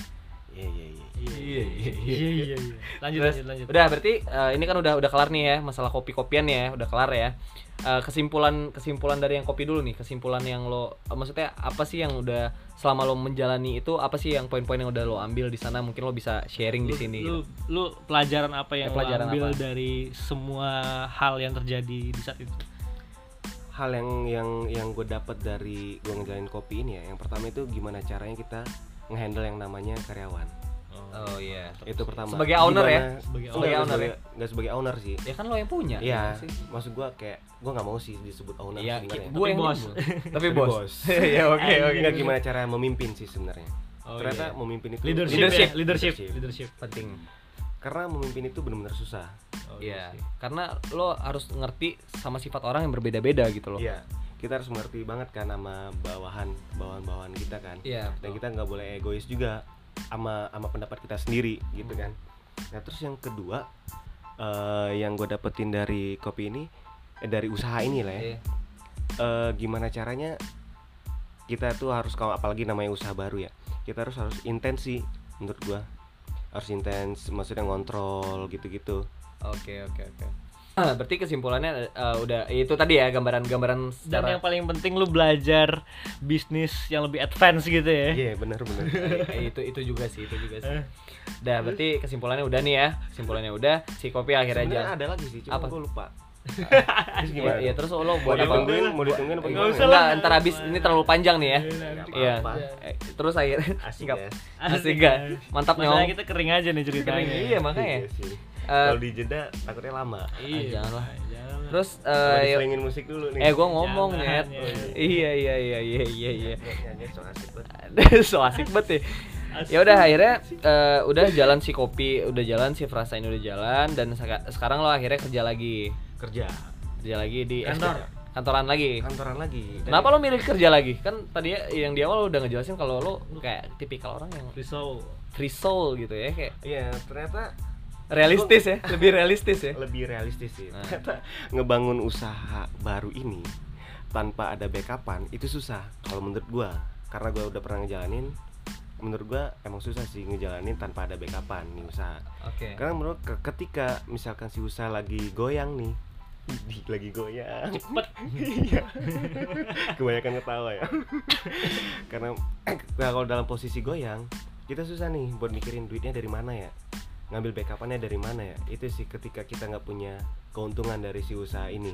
iya iya iya Iya, Iya, iya, iya, iya. Lanjut, Terus, lanjut, lanjut. Udah berarti eh, ini kan udah udah kelar nih ya masalah kopi kopian ya udah kelar ya. Eh, kesimpulan kesimpulan dari yang kopi dulu nih kesimpulan yang lo eh, maksudnya apa sih yang udah selama lo menjalani itu apa sih yang poin-poin yang udah lo ambil di sana mungkin lo bisa sharing di Lu- sini. Lu, gitu. lu pelajaran apa Ya, yang lu pelajaran ambil apa? dari semua hal yang terjadi di saat itu? hal yang yang yang gue dapat dari gue ngejalanin kopi ini ya yang pertama itu gimana caranya kita ngehandle yang namanya karyawan Oh iya. itu pertama Sebagai owner ya? Sebagai Enggak, owner nggak ya? sebagai, nggak sebagai owner sih Ya kan lo yang punya. Iya, ya sih. maksud gua kayak gua nggak mau sih disebut owner Iya, sebenarnya. gue yang bos. Tapi Tapi bos. bos. Ya oke oke. Enggak gimana cara memimpin sih sebenarnya. Oh, Ternyata iya. memimpin itu Leadership, Leadership. ya? leadership, Leadership. leadership. Penting. Karena memimpin itu benar-benar susah. Oh, Iya. sih. Karena lo harus ngerti sama sifat orang yang berbeda-beda gitu loh. Iya. Kita harus mengerti banget kan sama bawahan bawahan-bawahan kita kan. Iya. Dan kita nggak boleh egois juga sama sama pendapat kita sendiri gitu Hmm. kan. Nah terus yang kedua eh, yang gue dapetin dari kopi ini eh, dari usaha ini lah ya. Iya. eh, gimana caranya kita tuh harus kalau apalagi namanya usaha baru ya kita harus harus intensi menurut gua harus intens maksudnya ngontrol gitu-gitu Oke oke oke. Ah, berarti kesimpulannya eh, udah itu tadi ya gambaran-gambaran Dan secara yang paling penting lu belajar bisnis yang lebih advance gitu ya. iya benar benar Eh, itu itu juga sih itu juga sih. Udah berarti kesimpulannya udah nih ya. Kesimpulannya udah si kopi akhirnya aja. ada lagi sih cuma Apa? gua lupa Iya, iya, terus lo mau buat apa? ditungguin mau ditungguin apa Nggak gimana usah Enggak, lah. ntar habis ini terlalu panjang nih ya. Iya. Eh, Terus akhirnya asik Nggak- ya Asik gak? Mantap nyong. kita kering aja nih ceritanya. Kering, iya makanya. Iya. Eh, kalau di jeda takutnya lama Iya. Ah, janganlah. Janganlah. Terus Mau eh ya- diselingin musik dulu nih eh gua ngomong Jangan, net. ya. Iya iya iya iya iya iya. nyanyi so asik banget so asik banget ya. Ya udah akhirnya eh, udah jalan si kopi, udah jalan si frasa ini udah jalan dan seka- sekarang lo akhirnya kerja lagi. kerja Kerja lagi di Kantor. Kantoran lagi. kantoran lagi Dan- Kenapa lo milih kerja lagi? Kan tadi ya, yang di awal lo udah ngejelasin kalau lo kayak tipikal orang yang Risau. free soul gitu ya, kayak iya ternyata realistis ya, lebih realistis ya. lebih realistis sih Nah. ternyata ngebangun usaha baru ini tanpa ada backupan itu susah kalau menurut gua karena gua udah pernah ngejalanin menurut gua emang susah sih ngejalanin tanpa ada backupan nih usaha Oke. karena menurut ke- ketika misalkan si usaha lagi goyang nih lagi goyang Cepet. Iya. kebanyakan ketawa ya karena nah, kalau dalam posisi goyang kita susah nih buat mikirin duitnya dari mana ya ngambil backupannya dari mana ya itu sih ketika kita nggak punya keuntungan dari si usaha ini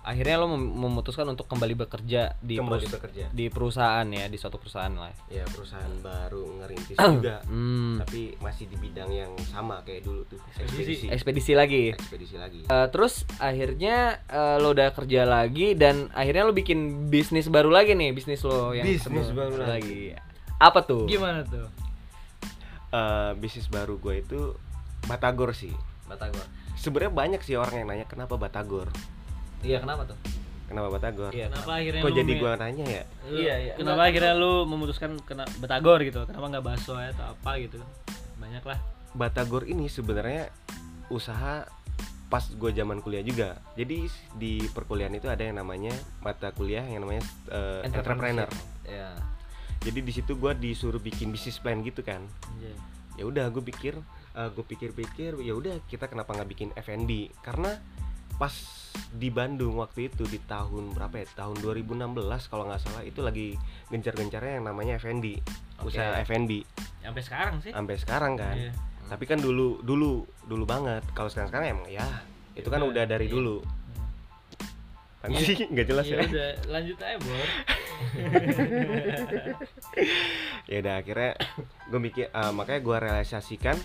Akhirnya lo mem- memutuskan untuk kembali bekerja di Kembali perus- bekerja. di perusahaan ya, di suatu perusahaan lah. ya perusahaan baru ngerintis juga Hmm. tapi masih di bidang yang sama kayak dulu tuh Ekspedisi. ekspedisi Ekspedisi lagi. ekspedisi lagi Eh, terus akhirnya eh, lo udah kerja lagi dan akhirnya lo bikin bisnis baru lagi nih bisnis lo yang Bisnis baru lagi. apa tuh Gimana tuh? Eh, bisnis baru gue itu Batagor sih Batagor sebenarnya banyak sih orang yang nanya kenapa Batagor iya kenapa tuh kenapa Batagor Iya, Kenapa akhirnya kok jadi gua nanya ya lu- Iya, iya. Kenapa Enggak, akhirnya lu memutuskan kena Batagor gitu? Kenapa nggak bakso ya atau apa gitu? Banyak lah. Batagor ini sebenarnya usaha pas gue zaman kuliah juga. Jadi di perkuliahan itu ada yang namanya mata kuliah yang namanya eh, entrepreneur. ya Jadi di situ gue disuruh bikin bisnis plan gitu kan. Iya. Ya udah gue pikir, gue pikir-pikir, ya udah kita kenapa nggak bikin F&B? Karena pas di Bandung waktu itu di tahun berapa ya tahun 2016 kalau nggak salah itu lagi gencar-gencarnya yang namanya F&B Oke. usaha F&B sampai sekarang sih sampai sekarang kan Iya. tapi kan dulu dulu dulu banget kalau sekarang sekarang emang ya itu kan Udah, udah dari iya. dulu kan sih nggak jelas ya ya. udah lanjut aja bor. Ya udah akhirnya gue mikir eh, makanya gue realisasikan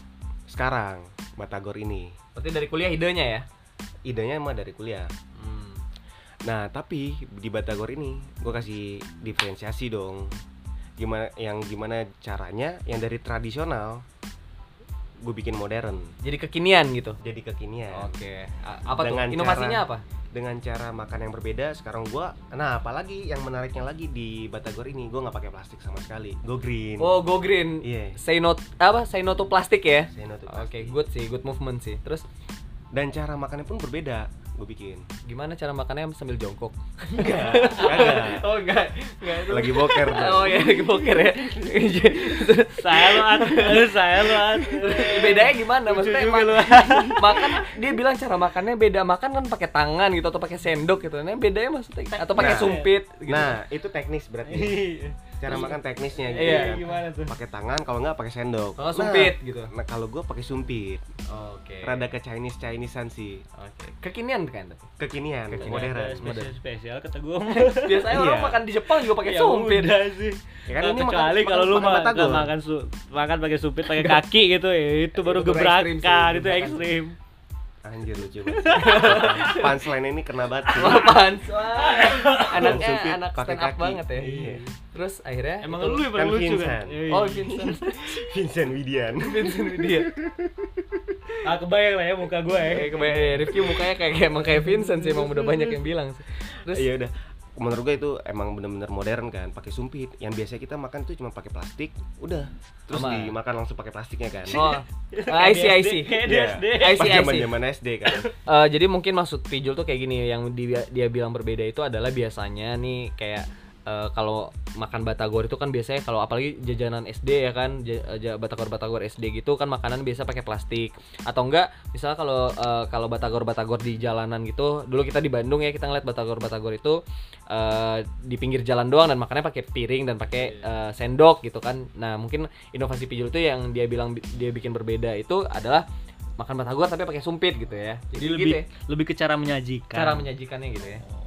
sekarang Batagor ini. Berarti dari kuliah idenya ya? idenya emang dari kuliah. Hmm. nah tapi di Batagor ini gue kasih diferensiasi dong. Gimana yang gimana caranya yang dari tradisional gue bikin modern Jadi kekinian gitu. jadi kekinian Oke. A- Apa Dengan tuh? Inovasinya cara- apa? dengan cara makan yang berbeda sekarang gua nah apalagi yang menariknya lagi di Batagor ini gua nggak pakai plastik sama sekali go green Oh, go green. iya Say no apa? Say no to plastik ya. Saya no to Oke, plastik. good sih, good movement sih. Terus dan cara makannya pun berbeda gue bikin gimana cara makannya sambil jongkok? enggak oh, enggak. Enggak. lagi boker. Oh ya, lagi boker ya. saya lo saya lo bedanya gimana maksudnya ma- makan dia bilang cara makannya beda makan kan pakai tangan gitu atau pakai sendok gitu nah bedanya maksudnya atau pakai Nah. sumpit gitu nah itu teknis berarti cara makan teknisnya gitu Iya, kan. gimana tuh? Pakai tangan kalau nggak pakai sendok. Kalau sumpit Nah, gitu. nah kalau gue pakai sumpit. Oke. Rada ke Chinese Chinesean sih. Oke. Kekinian kan kekinian Kekinian. modern spesial spesial kata gue biasanya orang Iya. makan di Jepang juga pakai ya sumpit. udah sih. Ya kan Nah, ini makan- kecuali makan- kalau lu makan ma- batagor. nggak makan su makan pakai supit pakai kaki gitu ya itu baru gebrakan itu ekstrim anjir lucu banget. Punchline ini kena banget sih. apaan Wah, anaknya Sumpit anak stand up kaki. banget ya. Iya. terus akhirnya emang itu- lu yang paling lucu kan? Vincent. Iya, oh iya. Vincent. Vincent Widian. Vincent dia ah kebayang lah ya muka gue ya. Kayak kebayang. Ya, Rifki mukanya kayak kayak emang kayak Vincent sih emang udah banyak yang bilang sih. Terus iya udah menurut gue itu emang bener-bener modern kan pakai sumpit yang biasa kita makan tuh cuma pakai plastik udah terus Sama. dimakan langsung pakai plastiknya kan oh I see I see Kayak di Iya. SD. I see, I see. zaman zaman SD kan Eh, jadi mungkin maksud Pijul tuh kayak gini yang dia, dia bilang berbeda itu adalah biasanya nih kayak eh, kalau makan batagor itu kan biasanya kalau apalagi jajanan SD ya kan batagor batagor SD gitu kan makanan biasa pakai plastik. Atau enggak misalnya kalau eh, kalau batagor batagor di jalanan gitu dulu kita di Bandung ya kita ngeliat batagor batagor itu eh, di pinggir jalan doang dan makannya pakai piring dan pakai eh, sendok gitu kan. Nah mungkin inovasi Pijul itu yang dia bilang bi- dia bikin berbeda itu adalah makan batagor tapi pakai sumpit gitu ya. Jadi gitu lebih ya. lebih ke cara menyajikan. Cara menyajikannya gitu ya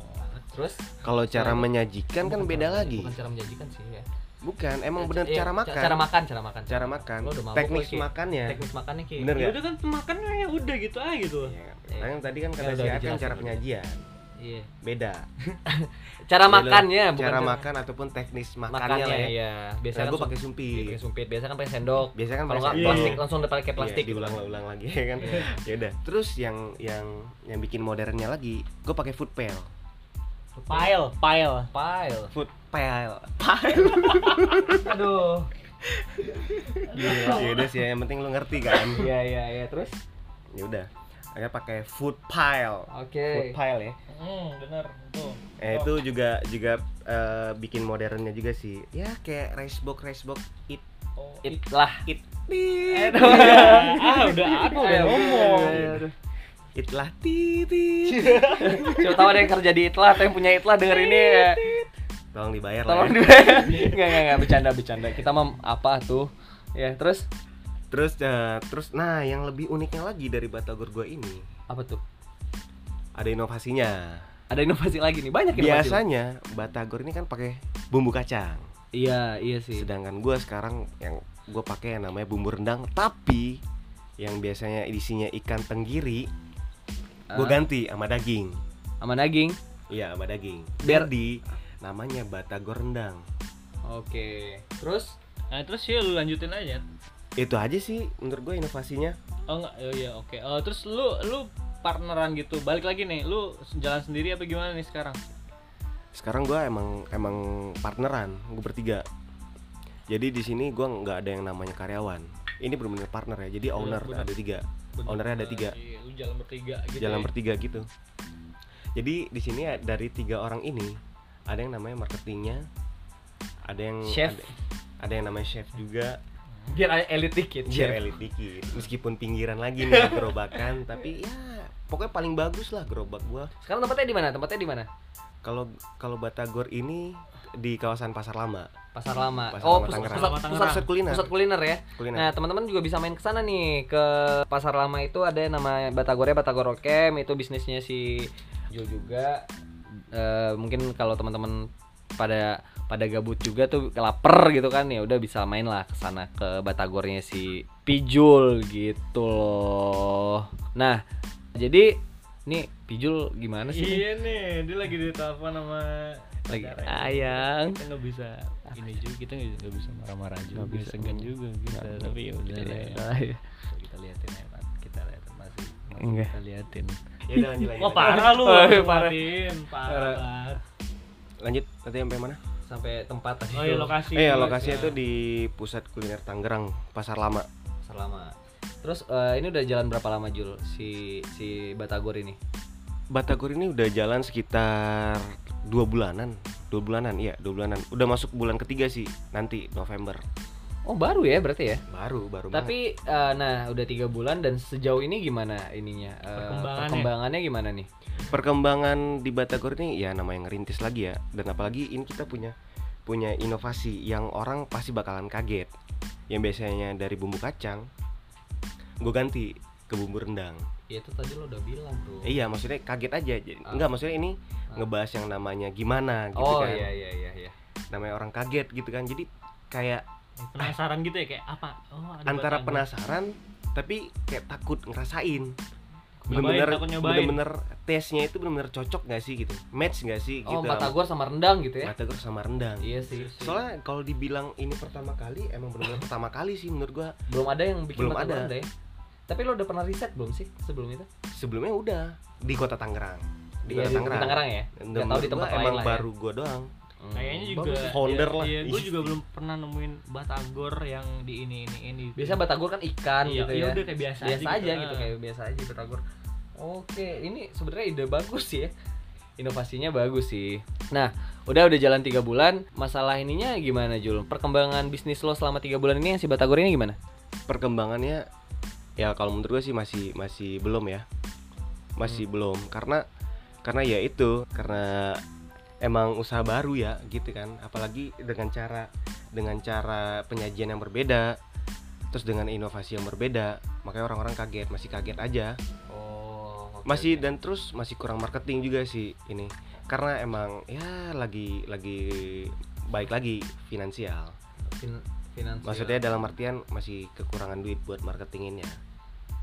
terus? Kalau cara menyajikan kan beda cara- lagi. bukan cara menyajikan sih ya. Bukan emang bener Iya, cara ca- makan. cara makan cara makan. Cara makan. Mabuk teknis Ki. makannya. Teknis makannya ki. Bener ya udah kan makan ya udah gitu aja gitu. Iya. Kan tadi kan Ya kata udah si Akan dijelasin cara penyajian. Iya. Beda. Cara makannya bukan cara makan ataupun teknis makannya, makannya lah ya. ya biasanya nah, kan gue pakai iya, sumpit pakai sumpit. Biasa kan pakai sendok. Biasanya kan kalau nggak Iya. plastik langsung udah pakai plastik Iya, diulang-ulang lagi ya kan? Ya udah. Terus yang yang yang bikin modernnya lagi gue pakai food pail pile. Pile. Pile. Food pail aduh. Ya udah sih yang penting lu ngerti kan. Iya iya iya. Terus? Ya udah akhirnya pakai food pile. Oke. Food pile ya. Hmm bener tuh eh itu juga juga eh, bikin modernnya juga sih. Ya kayak rice box rice box it oh, itlah it ah udah aku udah ngomong. Ayo, ayo. Itlah titi Siapa tahu ada yang kerja di Itlah atau yang punya Itlah denger ini ya. tolong dibayar Tolong lah ya. dibayar. Enggak enggak enggak bercanda bercanda. Kita mah apa tuh? Ya, terus terus eh, terus nah yang lebih uniknya lagi dari batagor gua ini apa tuh? ada inovasinya Ada inovasi lagi nih, banyak inovasi. biasanya batagor ini kan pakai bumbu kacang Iya, iya sih. sedangkan gua sekarang yang gue pakai yang namanya bumbu rendang tapi yang biasanya isinya ikan tenggiri gue Ah. ganti sama daging. Sama daging. iya sama daging. Biar- jadi namanya batagor rendang. Oke. Terus? Nah terus ya lu lanjutin aja. Itu aja sih menurut gue inovasinya. Oh enggak. Oh iya oke. Eh, terus lu lu partneran gitu. Balik lagi nih lu jalan sendiri apa gimana nih sekarang? Sekarang gue emang emang partneran gue bertiga. Jadi di sini gue nggak ada yang namanya karyawan. Ini benar-benar partner ya jadi owner bener. ada tiga. Bener. ownernya ada tiga. Iya, jalan bertiga gitu jalan ya. bertiga gitu jadi di sini dari tiga orang ini ada yang namanya marketingnya ada yang Chef. ada, ada yang namanya chef juga biar elit dikit. biar elit dikit meskipun pinggiran lagi nih gerobakan tapi ya pokoknya paling bagus lah gerobak gua Sekarang tempatnya di mana? Tempatnya di mana? kalau kalau Batagor ini di kawasan Pasar Lama Pasar Lama. Pasar oh, Lama pusat, pusat, Pasar pusat, Pusat kuliner. pusat kuliner ya. kuliner Nah, teman-teman juga bisa main ke sana nih ke Pasar Lama itu ada yang nama Batagornya Batagor Camp itu bisnisnya si Jul juga. Eh, mungkin kalau teman-teman pada pada gabut juga tuh lapar gitu kan ya udah bisa main lah ke sana ke Batagornya si Pijul gitu loh. Nah, jadi nih Pijul gimana sih? Iya nih, dia lagi ditelepon sama Lagi ayang. Kita nggak bisa ini juga, kita nggak bisa marah-marah juga, Nggak bisa. segan juga kita. Tapi ya udah lah ya. Kita liatin ya, Pak. Kita liatin masih. masih Enggak. Kita liatin. ya udah lanjut lanjut Wah lanjut. parah lu, Oh, parah. parah. lanjut nanti sampai mana Sampai tempat tadi Oh iya lokasi. eh ya, lokasinya Ya. tuh di pusat kuliner Tangerang Pasar Lama selama terus eh, ini udah jalan berapa lama Jul si si Batagor ini Batagor ini udah jalan sekitar dua bulanan. Dua bulanan iya dua bulanan. Udah masuk bulan ketiga sih nanti November. Oh baru ya berarti ya? Baru baru banget. tapi eh, nah udah tiga bulan dan sejauh ini gimana ininya? Eh, Perkembangannya. perkembangannya gimana nih? Perkembangan di Batagor ini ya namanya ngerintis lagi ya. Dan apalagi ini kita punya punya inovasi yang orang pasti bakalan kaget. Yang biasanya dari bumbu kacang gue ganti ke bumbu rendang ya itu tadi lo udah bilang bro Eh, iya maksudnya kaget aja. Jadi- Ah. enggak maksudnya ini Ah. ngebahas yang namanya gimana gitu oh kan. iya iya iya iya. Namanya orang kaget gitu kan. Jadi kayak penasaran gitu ya kayak apa? Oh, ada antara batagor. penasaran tapi kayak takut ngerasain. Bener-bener bener-bener tesnya itu bener-bener cocok gak sih gitu? Match gak sih oh gitu? Batagor sama rendang gitu ya? Batagor sama rendang. Iya sih soalnya kalau dibilang ini pertama kali emang benar-benar pertama kali sih menurut gua. Belum ada yang bikin Belum ada. ada ya tapi lo udah pernah riset belum sih sebelum itu? Sebelumnya udah di kota Tangerang. Di Iya, kota di Tangerang, Tangerang ya? Dan nggak tahu di tempat gua lain emang lah ya. baru gua doang. Hmm, Kayaknya juga bagus. Founder iya, lah. Iya, gue juga belum pernah nemuin batagor yang di ini ini ini. biasa Batagor kan ikan Iya, gitu iya ya. udah kayak biasa, biasa aja, gitu. gitu Ah. kayak biasa aja Batagor. Oke ini sebenarnya ide bagus sih ya. Inovasinya bagus sih. Nah udah udah jalan tiga bulan. Masalah ininya gimana Jul? Perkembangan bisnis lo selama tiga bulan ini yang si Batagor ini gimana? Perkembangannya ya kalau menurut gue sih masih masih belum ya. Masih belum. Karena karena ya itu karena emang usaha baru ya gitu kan. Apalagi dengan cara dengan cara penyajian yang berbeda terus dengan inovasi yang berbeda makanya orang-orang kaget masih kaget aja. Oh masih dan terus masih kurang marketing juga sih ini. Karena emang ya lagi lagi baik lagi finansial finansial. Maksudnya dalam artian masih kekurangan duit buat marketinginnya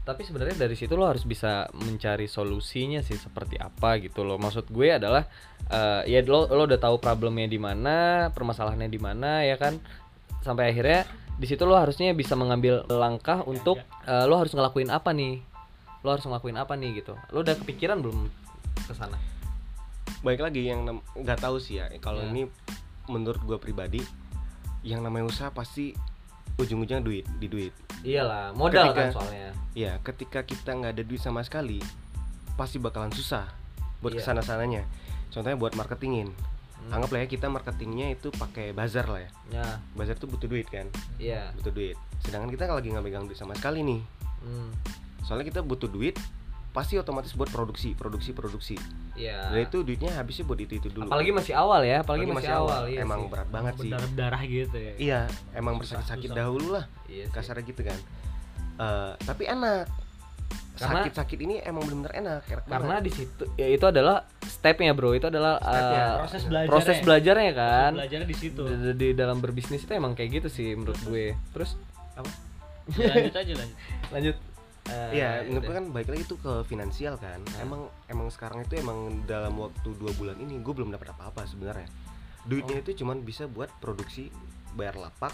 tapi sebenarnya dari situ lo harus bisa mencari solusinya sih seperti apa gitu loh maksud gue adalah eh, ya lo lo udah tahu problemnya di mana permasalahannya di mana ya kan? Sampai akhirnya di situ lo harusnya bisa mengambil langkah untuk eh, lo harus ngelakuin apa nih? Lo harus ngelakuin apa nih gitu. Lo udah kepikiran belum ke sana? Baik lagi yang nggak tahu sih ya. Kalau Ya. ini menurut gue pribadi yang namanya usaha pasti ujung-ujungnya duit di duit. Iyalah modal kan Ketika- soalnya. Ya ketika kita nggak ada duit sama sekali pasti bakalan susah buat Iya. ke sana sananya contohnya buat marketingin. Hmm. anggaplah ya kita marketingnya itu pakai bazar lah ya. Ya. Bazar tuh butuh duit kan? Iya. Butuh duit. Sedangkan kita lagi nggak megang duit sama sekali nih. Hmm, soalnya kita butuh duit pasti otomatis buat produksi produksi produksi iya dan itu duitnya habisnya buat itu itu dulu apalagi masih awal ya apalagi, masih, awal, iya emang sih. berat banget sih berdarah darah gitu ya. iya emang Susah, bersakit-sakit susah. dahulu lah iya kasarnya gitu kan Eh, tapi enak sakit-sakit ini emang bener-bener enak enak karena banget. di situ ya itu adalah stepnya bro itu adalah Stepnya, uh, Proses belajar. proses belajarnya kan Belajarnya di situ. di, di- di dalam berbisnis itu emang kayak gitu sih menurut gue terus lanjut aja lanjut. lanjut Iya, menurut udah. gue kan baik lagi itu ke finansial kan. Nah. Emang emang sekarang itu emang dalam waktu dua bulan ini gue belum dapat apa-apa sebenarnya. Duitnya Oh. itu cuman bisa buat produksi, bayar lapak,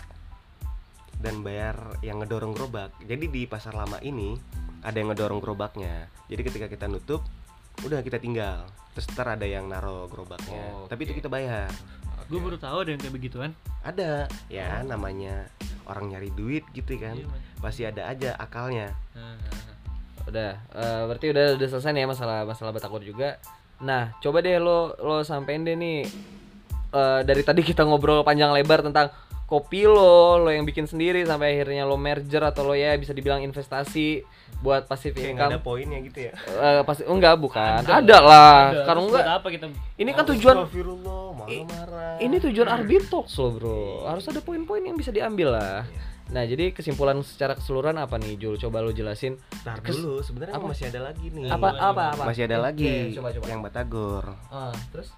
dan bayar yang ngedorong gerobak. Jadi di pasar lama ini ada yang ngedorong gerobaknya. Jadi ketika kita nutup, udah kita tinggal. Terus ntar ada yang naro gerobaknya. Oh, Tapi itu kita bayar. Gue baru tahu ada yang kayak begituan. Ada, ya namanya orang nyari duit gitu kan. Iya. Pasti ada aja akalnya. Udah eh, berarti udah udah selesai nih ya masalah masalah batagor juga nah coba deh lo lo sampein deh nih eh, dari tadi kita ngobrol panjang lebar tentang kopi lo lo yang bikin sendiri sampai akhirnya lo merger atau lo ya bisa dibilang investasi buat passive kayak ada poinnya gitu ya? Eh, pasti enggak bukan. Ada, Ada. lah. Ada. Terus enggak apa kita ini kan tujuan marah-marah. ini tujuan Arbitox lo bro. Harus ada poin-poin yang bisa diambil lah. Nah jadi kesimpulan secara keseluruhan apa nih Jul? Coba lo jelasin. Ntar Kes- dulu sebenarnya apa? masih ada lagi nih. Apa apa apa masih ada lagi coba coba yang Batagor. Ah, terus?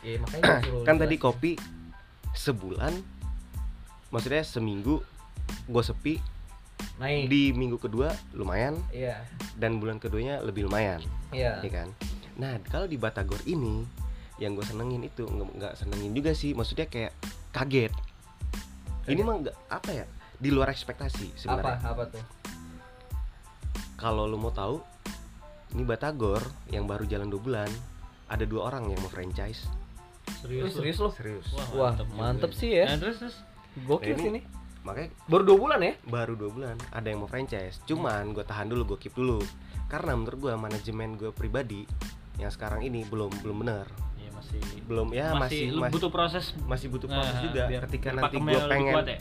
Ya makanya kan tadi jelasin. kopi sebulan maksudnya seminggu gue sepi naik. Di minggu kedua lumayan. Iya. Dan bulan keduanya lebih lumayan. Iya. Ya kan? Nah kalau di Batagor ini yang gue senengin itu nggak senengin juga sih maksudnya kayak kaget. Ini Kaget. mah nggak apa ya di luar ekspektasi apa sebenarnya. Apa? Tuh? Kalau lu mau tahu ini Batagor yang baru jalan dua bulan ada dua orang yang mau franchise. Serius, serius lu? lo serius. Wah, juga mantep ini. sih ya. Nah, terus terus. Gokil Nah, ini- sih ini makanya baru dua bulan ya? Baru dua bulan ada yang mau franchise. Cuman gue tahan dulu gue keep dulu. Karena menurut gue manajemen gue pribadi yang sekarang ini belum belum benar. Iya, masih belum ya masih masih butuh proses. masih butuh proses Nah, juga. biar- ketika nanti gue pengen kuat ya?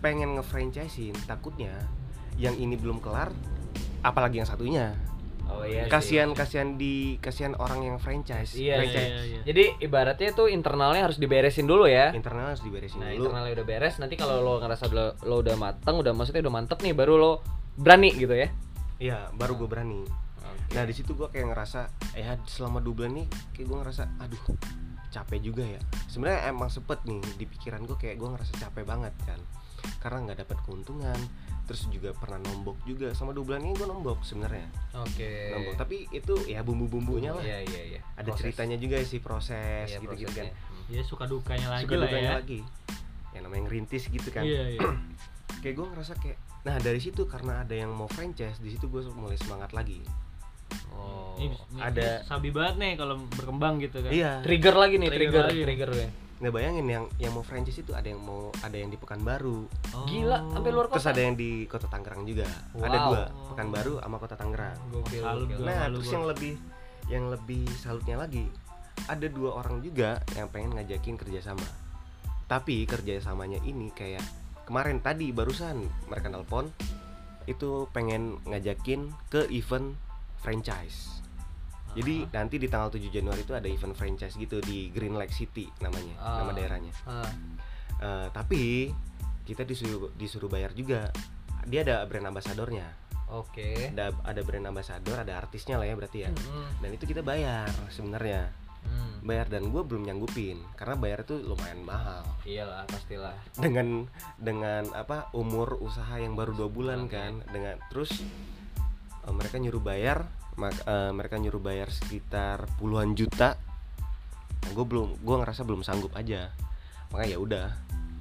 pengen ngefranchisein takutnya yang ini belum kelar apalagi yang satunya oh iya sih. kasihan kasihan di kasihan orang yang franchise. Iya, franchise. Iya, iya. jadi ibaratnya tuh internalnya harus diberesin dulu ya. Internal harus diberesin nah dulu. internalnya udah beres nanti kalau lo ngerasa lo, lo udah mateng udah maksudnya udah mantep nih baru lo berani gitu ya? Iya baru gue berani. Nah di situ gue kayak ngerasa ya selama dua bulan nih kayak gue ngerasa aduh capek juga ya. Sebenarnya emang sempet nih di pikiran gue kayak gue ngerasa capek banget kan. Karena nggak dapat keuntungan terus juga pernah nombok juga. Sama dua bulan ini gue nombok sebenarnya. Oke. Nombok. Tapi itu ya bumbu-bumbunya lah. Iya iya iya. Ada Proses. ceritanya juga sih proses Iya, gitu-gitu kan. Prosesnya. ya suka dukanya lagi suka lah dukanya ya. lagi. Yang namanya ngerintis gitu kan. Iya iya. Kayak gue ngerasa kayak nah dari situ karena ada yang mau franchise di situ gue mulai semangat lagi. Oh. Ini, ini ada- sabi banget nih kalau berkembang gitu kan. Iya. Trigger lagi nih Trigger trigger lagi. trigger ya nggak bayangin yang yang mau franchise itu ada yang mau ada yang di Pekanbaru Oh. gila sampai luar terus kota ada yang di kota Tangerang juga ada Wow. dua Pekanbaru sama kota Tangerang gokil gokil. nah malu terus gua. yang lebih yang lebih salutnya lagi ada dua orang juga yang pengen ngajakin kerjasama tapi kerjasamanya ini kayak kemarin tadi barusan mereka nelpon itu pengen ngajakin ke event franchise jadi nanti di tanggal 7 Januari itu ada event franchise gitu di Green Lake City namanya Ah. nama daerahnya. Ah, Eh, tapi kita disuruh disuruh bayar juga. Dia ada brand ambasadornya oke. Ada ada brand ambasador ada artisnya lah ya berarti ya. Hmm, dan itu kita bayar sebenarnya. Hmm. bayar dan gue belum nyanggupin karena bayar itu lumayan mahal. Iyalah pastilah. Dengan dengan apa umur usaha yang baru dua bulan Oke. kan. dengan terus eh, mereka nyuruh bayar mak- eh, mereka nyuruh bayar sekitar puluhan juta gue belum gue ngerasa belum sanggup aja makanya ya udah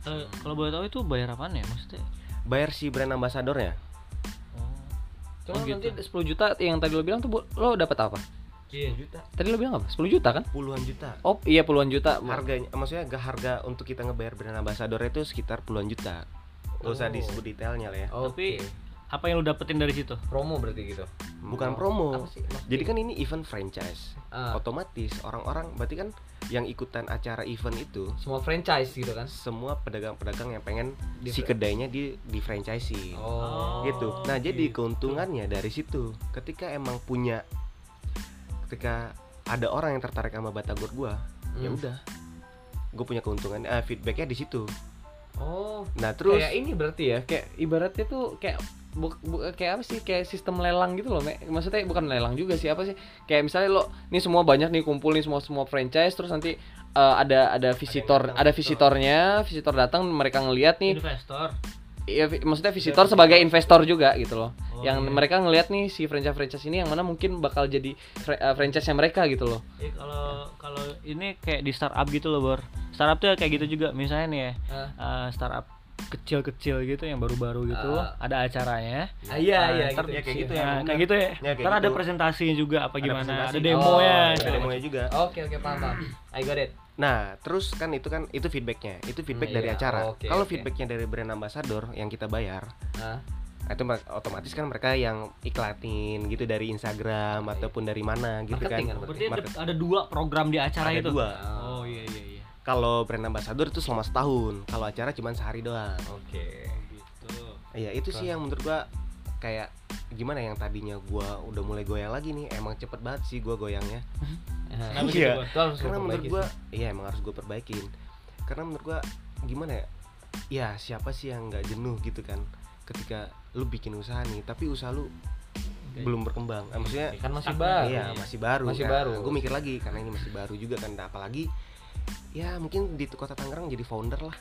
Eh, kalau boleh tahu itu bayar apaan ya maksudnya bayar si brand ambasadornya oh Cuma Oh, gitu. nanti 10 juta yang tadi lo bilang tuh lo dapat apa? iya juta Tadi lo bilang apa? 10 juta kan? puluhan juta Oh iya puluhan juta. harganya maksudnya gak harga untuk kita ngebayar brand ambassador itu sekitar puluhan juta Gak usah Oh. disebut detailnya lah ya Oke. Tapi- apa yang lu dapetin dari situ promo berarti gitu. bukan Oh, promo apa sih maksudnya? jadi kan ini event franchise Ah, otomatis orang-orang berarti kan yang ikutan acara event itu semua franchise gitu kan? semua pedagang-pedagang yang pengen Di si kedainya di di franchise Oh. gitu nah jadi gitu. keuntungannya dari situ ketika emang punya ketika ada orang yang tertarik sama batagor gua ya Hmm. udah gue punya keuntungan eh, feedbacknya di situ Oh. nah terus Kayak ini berarti ya, kayak ibaratnya tuh kayak bu, bu- kayak apa sih kayak sistem lelang gitu loh Me. maksudnya bukan lelang juga sih apa sih kayak misalnya lo nih semua banyak nih kumpul nih semua semua franchise terus nanti eh, ada ada visitor ada visitor. visitornya visitor datang mereka ngelihat nih investor Iya, vi- maksudnya visitor sebagai investor juga gitu loh. Oh, yang iya. mereka ngelihat nih si franchise-franchise ini yang mana mungkin bakal jadi fr- eh, franchise-nya mereka gitu loh. Eh, kalau kalau ini kayak di startup gitu loh bor startup tuh kayak gitu juga misalnya nih ya eh, startup kecil-kecil gitu yang baru-baru gitu Ah. ada acaranya Ah, iya, Nah, iya, ntar- gitu. ya kayak gitu Nah, ya kayak bener. gitu ya, Ya, kayak ntar ada gitu. presentasinya juga apa Ada gimana presentasi. ada demonya Oh, ada iya. demonya juga Oke, oke, paham, paham. I got it. Nah, terus kan itu kan itu feedbacknya, itu feedback Hmm, dari iya. acara. Oke, Kalau oke. feedbacknya dari brand ambassador yang kita bayar, nah, itu otomatis kan mereka yang iklanin gitu dari Instagram Iya. ataupun dari mana gitu Marketing kan. kan berarti ada, Market- ada dua program di acara Ada itu dua. oh iya iya iya kalau brand ambassador itu selama setahun kalau acara cuma sehari doang Oke. gitu iya itu sih yang menurut gua kayak gimana yang tadinya gua udah mulai goyang lagi nih emang cepet banget sih gua goyangnya. Gitu, Iya. Karena menurut gua sih. iya emang harus gua perbaikin. Karena menurut gua gimana ya? Ya siapa sih yang nggak jenuh gitu kan? Ketika lu bikin usaha nih tapi usaha lu belum berkembang. Eh, maksudnya kan masih Stagnan, baru. iya masih baru Masih baru. gue mikir lagi karena ini masih baru juga kan. Nah, apalagi ya mungkin di kota Tangerang jadi founder lah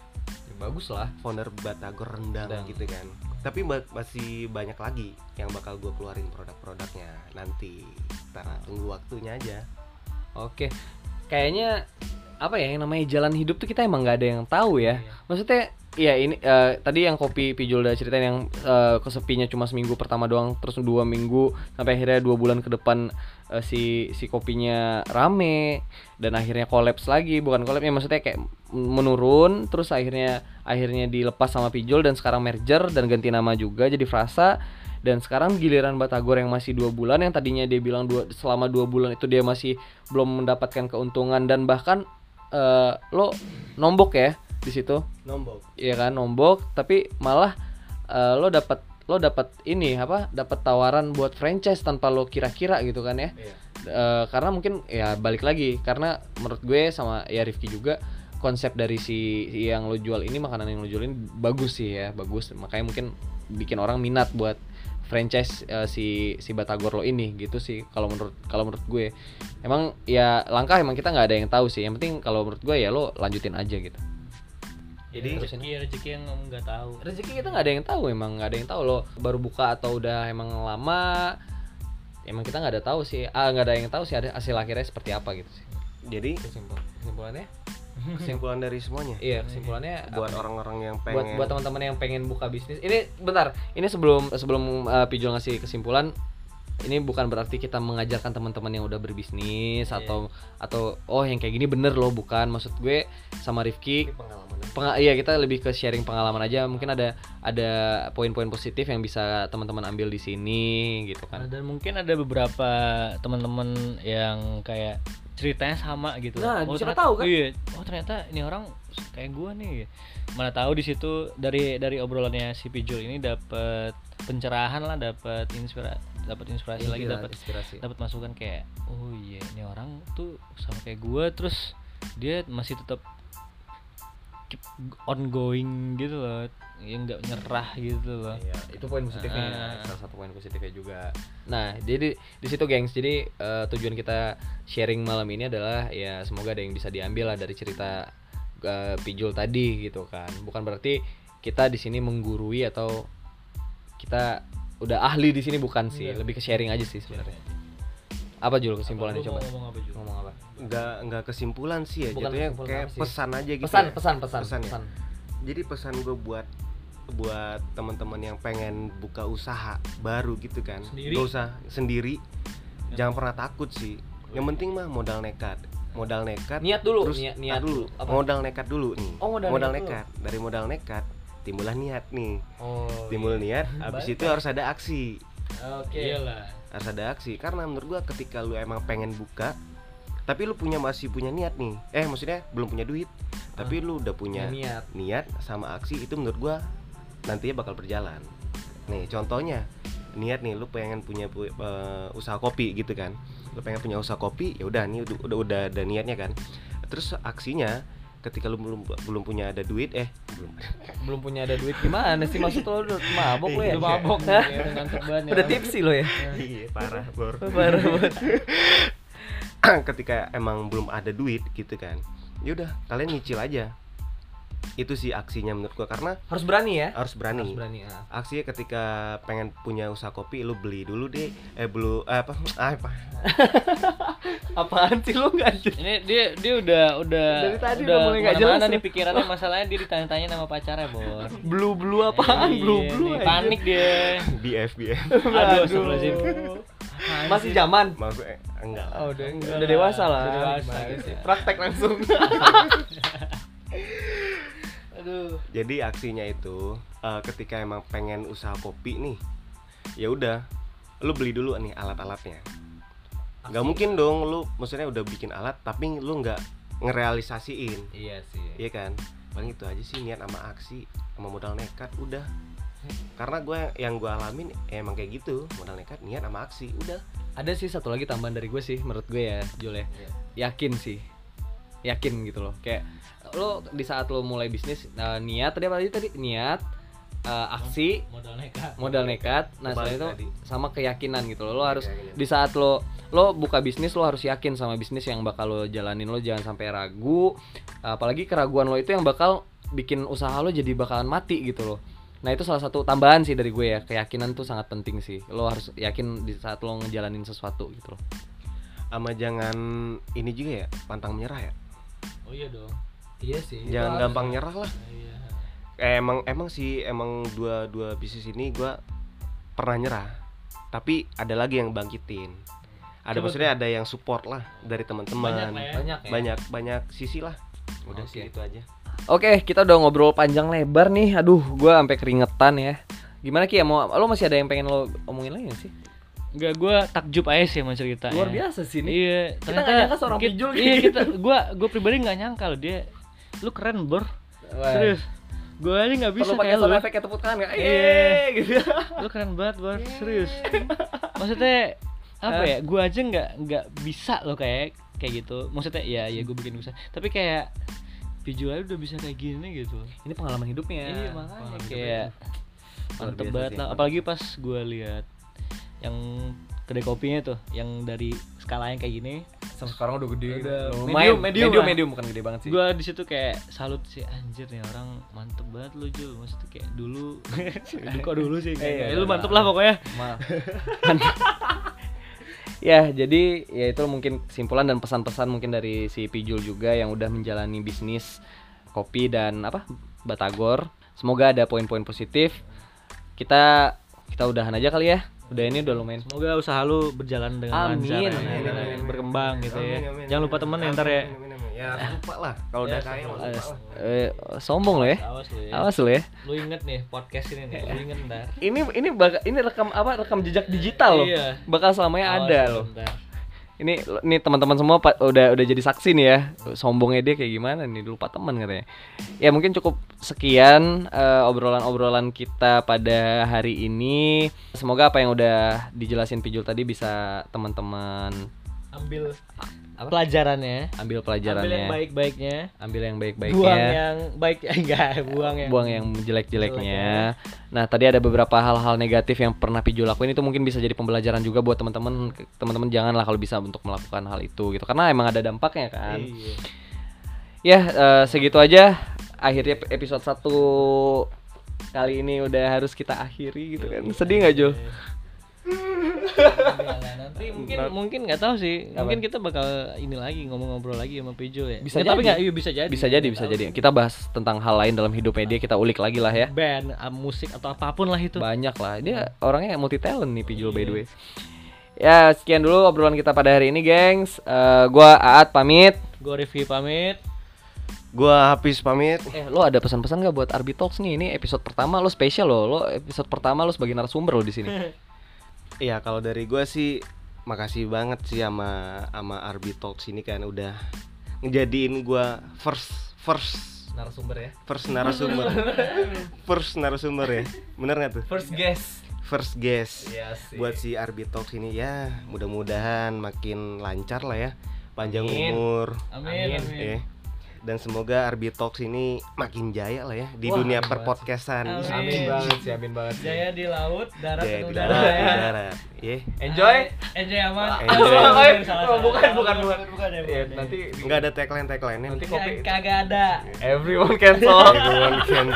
bagus lah. founder Batagor rendang Rendang. gitu kan tapi ba- masih banyak lagi yang bakal gue keluarin produk-produknya nanti ntar tunggu waktunya aja Oke. Kayaknya apa ya yang namanya jalan hidup tuh kita emang nggak ada yang tahu ya. Iya. Maksudnya ya ini eh, tadi yang kopi Pijul udah ceritain yang eh, kesepinya cuma seminggu pertama doang terus dua minggu sampai akhirnya dua bulan ke depan eh, si si kopinya rame dan akhirnya kolaps lagi. Bukan kolaps ya maksudnya kayak menurun terus akhirnya akhirnya dilepas sama Pijul dan sekarang merger dan ganti nama juga jadi Frasa. Dan sekarang giliran Batagor yang masih dua bulan yang tadinya dia bilang dua, selama dua bulan itu dia masih belum mendapatkan keuntungan dan bahkan eh, lo nombok ya di situ. Nombok. Iya kan nombok. Tapi malah eh, lo dapat lo dapat ini apa dapat tawaran buat franchise tanpa lo kira-kira gitu kan ya. Iya. Eh, karena mungkin ya balik lagi karena menurut gue sama ya Rifki juga konsep dari si yang lo jual ini makanan yang lo jualin bagus sih ya bagus. Makanya mungkin bikin orang minat buat franchise eh, si si Batagor lo ini gitu sih kalau menurut kalau menurut gue. Emang ya langkah emang kita nggak ada yang tahu sih. Yang penting kalau menurut gue ya lo lanjutin aja gitu Jadi rezeki rezeki yang nggak tahu. rezeki kita nggak ada yang tahu emang nggak ada yang tahu lo baru buka atau udah emang lama emang kita nggak ada tahu sih. Ah nggak ada yang tahu sih ada hasil akhirnya seperti apa gitu sih. Jadi kesimpulan. Kesimpulannya? kesimpulan dari semuanya? Iya kesimpulannya buat apa nih? orang-orang yang buat pengen. buat teman-teman yang pengen buka bisnis. Ini bentar. Ini sebelum sebelum uh, Pijol ngasih kesimpulan ini bukan berarti kita mengajarkan teman-teman yang udah berbisnis Iya. atau atau oh yang kayak gini bener loh bukan maksud gue sama Rifki pengalaman Penga iya kita lebih ke sharing pengalaman aja mungkin ada ada poin-poin positif yang bisa teman-teman ambil di sini gitu kan Dan mungkin ada beberapa teman-teman yang kayak ceritanya sama gitu. Nah, siapa ternyata- tahu kan? Iya. Oh ternyata ini orang kayak gua nih. Mana tahu di situ dari dari obrolannya si Pijul ini dapat pencerahan lah, dapat inspirasi, dapat inspirasi lagi, dapat inspirasi dapat masukan kayak oh iya ini orang tuh sama kayak gua terus dia masih tetap keep ongoing gitu loh yang nggak nyerah gitu loh Iya, itu poin positifnya Ah. salah satu poin positifnya juga. Nah, jadi di situ gengs. Jadi eh, tujuan kita sharing malam ini adalah ya semoga ada yang bisa diambil lah dari cerita eh, Pijul tadi gitu kan. Bukan berarti kita di sini menggurui atau kita udah ahli di sini bukan sih, Enggak. lebih ke sharing aja sih sebenarnya. Apa Jul kesimpulannya coba? ngomong apa Jul? Ngomong apa? nggak nggak kesimpulan sih ya Bukan jatuhnya kesimpulan kayak sih? pesan aja gitu Pesan, ya. pesan, pesan, Pesan ya? pesan. jadi pesan gue buat buat teman-teman yang pengen buka usaha baru gitu kan Sendiri? Gak usah sendiri jangan pernah takut sih yang penting mah modal nekat modal nekat Niat dulu, terus niat, ah, niat dulu Apa? modal nekat dulu nih Oh, modal nekat dulu. nekat dari modal nekat timbullah niat nih Oh. timbul niat habis Baik, itu harus ada aksi Oke. Iyalah. harus ada aksi karena menurut gua ketika lu emang pengen buka tapi lu punya masih punya niat nih eh maksudnya belum punya duit tapi lu udah punya Niat. niat sama aksi itu menurut gua nantinya bakal berjalan nih contohnya niat nih lu pengen punya pu- eh, usaha kopi gitu kan lu pengen punya usaha kopi ya udah nih udah, udah udah ada niatnya kan. Terus aksinya ketika lu belum belum punya ada duit eh belum. Belum punya ada duit gimana sih? Maksud lo udah mabok lo ya? Udah mabok Hah? ya, udah tipsi lo ya? Iya parah bor. Parah banget ketika emang belum ada duit gitu kan ya udah kalian nyicil aja itu sih aksinya menurut gua karena harus berani ya? Harus berani, harus berani ah. aksinya ketika pengen punya usaha kopi lu beli dulu deh. Eh belu eh, apa? Ah, apa? Apaan sih lo nggak Ini dia dia udah udah Dari tadi udah udah mulai nggak jelas. nih pikirannya. Masalahnya dia ditanya-tanya nama pacarnya bor. blue blue apaan? Iya, blue blue nih, panik dia. BF BF Aduh, astagfirullahaladzim. masih zaman? Maksudnya enggak. Lah. oh udah Enggak udah dewasa lah. udah dewasa gitu. sih? praktek langsung Aduh. jadi aksinya itu eh, ketika emang pengen usaha kopi nih ya udah lu beli dulu nih alat-alatnya nggak mungkin dong lu maksudnya udah bikin alat tapi lu nggak ngerealisasiin Iya sih. iya kan paling itu aja sih niat sama aksi sama modal nekat udah karena gue yang gue alamin ya emang kayak gitu modal nekat niat sama aksi udah Ada sih satu lagi tambahan dari gue sih menurut gue ya, Jul ya. Yakin sih. Yakin gitu loh. Kayak lo di saat lo mulai bisnis eh, niat tadi apa tadi tadi? Niat eh, aksi modal nekat. modal nekat. Nah selain itu tadi. sama keyakinan gitu loh. Lo harus Keyakinan. di saat lo lo buka bisnis lo harus yakin sama bisnis yang bakal lo jalanin lo. Jangan sampai ragu. Apalagi keraguan lo itu yang bakal bikin usaha lo jadi bakalan mati gitu loh. Nah itu salah satu tambahan sih dari gue ya. Keyakinan tuh sangat penting sih. Lo harus yakin di saat lo ngejalanin sesuatu gitu loh. Sama jangan ini juga ya pantang menyerah ya? Oh iya dong iya sih jangan gampang nyerah lah iya Eh, emang emang sih emang dua dua bisnis ini gua pernah nyerah tapi ada lagi yang bangkitin ada Coba maksudnya ada yang support lah dari teman-teman Banyak lah ya. banyak ya banyak banyak sisi lah udah Oke. sih itu aja Oke, kita udah ngobrol panjang lebar nih. Aduh, gua sampai keringetan ya. Gimana Ki? Mau lo masih ada yang pengen lo omongin lagi nggak sih? Enggak, gue takjub aja sih sama cerita Luar biasa sih ini. Iya, Kita nggak nyangka seorang kita- pijul Iya, gitu. kita gua gua pribadi nggak nyangka loh dia lu keren, Bor. Serius. Gua aja nggak bisa Perlu pakai kayak lu. sound effect kayak tepuk tangan nggak? Iya. Iya, gitu. Lu keren banget, Bor. Serius. Maksudnya apa ya? Gua aja nggak nggak bisa loh kayak kayak gitu. Maksudnya ya ya gue bikin bisa. Tapi kayak visual udah bisa kayak gini gitu. Ini pengalaman hidupnya. Iya, makanya Pengalaman kayak Luar mantep banget lah. Apalagi pas gua lihat yang kedai kopinya tuh yang dari skala yang kayak gini. Sampai sekarang udah gede. Udah Lumayan. medium, medium medium, lah. medium, bukan gede banget sih. gua di situ kayak salut sih anjir nih orang mantep banget lu Jul maksudnya kayak dulu dulu kok dulu sih Eh, kayak, iya, lu iya. mantep lah pokoknya ya, jadi ya itu mungkin kesimpulan dan pesan-pesan mungkin dari si Pijul juga yang udah menjalani bisnis kopi dan apa? Batagor. Semoga ada poin-poin positif. Kita kita udahan aja kali ya. Udah ini udah lumayan. semoga usaha lu berjalan dengan Amin. lancar ya, Amin, dan amin. berkembang gitu ya Amin, amin, jangan lupa amin. temen ya Amin, ntar ya amin, amin, amin. ya lupa lah kalau udah kaya mah lupa lah. Eh, sombong lo ya. awas lu ya Awas lo ya. lu inget nih podcast ini nih lu inget ntar Ini ini ini rekam apa? Rekam jejak digital loh. Iya. Bakal selamanya Awas ada lu loh. Ini nih teman-teman semua pa- udah udah jadi saksi nih ya. Sombongnya dia kayak gimana nih lupa teman katanya. Ya mungkin cukup sekian eh, obrolan-obrolan kita pada hari ini. Semoga apa yang udah dijelasin Pijul tadi bisa teman-teman ambil pelajarannya ambil ambil pelajarannya. yang baik-baiknya Ambil yang buang baik-baiknya. yang baik enggak buang yang buang yang jelek-jeleknya. Nah, tadi ada beberapa hal-hal negatif yang pernah Pijul lakuin itu mungkin bisa jadi pembelajaran juga buat teman-teman. Teman-teman janganlah kalau bisa untuk melakukan hal itu gitu. Karena emang ada dampaknya kan. Iya. Ya, eh, segitu aja akhirnya episode 1 kali ini udah harus kita akhiri gitu kan. Sedih nggak, Jul? Lah, nanti mungkin mungkin nggak tahu sih Apa? mungkin kita bakal ini lagi ngomong-ngobrol lagi sama Pejo ya Bisa Nggak, tapi jadi. nggak iya, bisa jadi Bisa jadi, bisa jadi. Kita bahas tentang hal lain dalam hidupnya dia, kita ulik lagi lah ya. band ah, musik atau apa pun lah itu Banyak lah. Dia orangnya multi talent nih Pijul by the way. Ya, sekian dulu obrolan kita pada hari ini, gengs. Eh, gua Aat pamit. gue Rifki pamit gua habis pamit Eh, lo ada pesan-pesan gak buat Arbi Talks nih? Ini episode pertama lo spesial lo. Lo episode pertama lo sebagai narasumber lo di sini. Iya kalau dari gua sih makasih banget sih sama sama Arbi Talks ini kan udah ngejadiin gua first first narasumber ya. first narasumber first narasumber ya bener nggak tuh First guest. first guest Iya sih. buat si Arbi Talks ini ya mudah-mudahan makin lancar lah ya panjang Amin. umur amin Amin. amin, ya dan semoga Arbi Talks ini makin jaya lah ya di Wah, dunia perpodcastan Amin. Amin banget sih, amin banget. sih. jaya di laut darat Jaya dan di udara darat, ya di darat. Ya. Enjoy. enjoy aman Enjoy. Ah, Oh, salah, salah, oh, bukan, bukan, bukan. bukan ya Iya, bukan ya. nanti nggak ada tagline tagline Nanti nya kopi. Kag- kagak ada everyone can talk. everyone can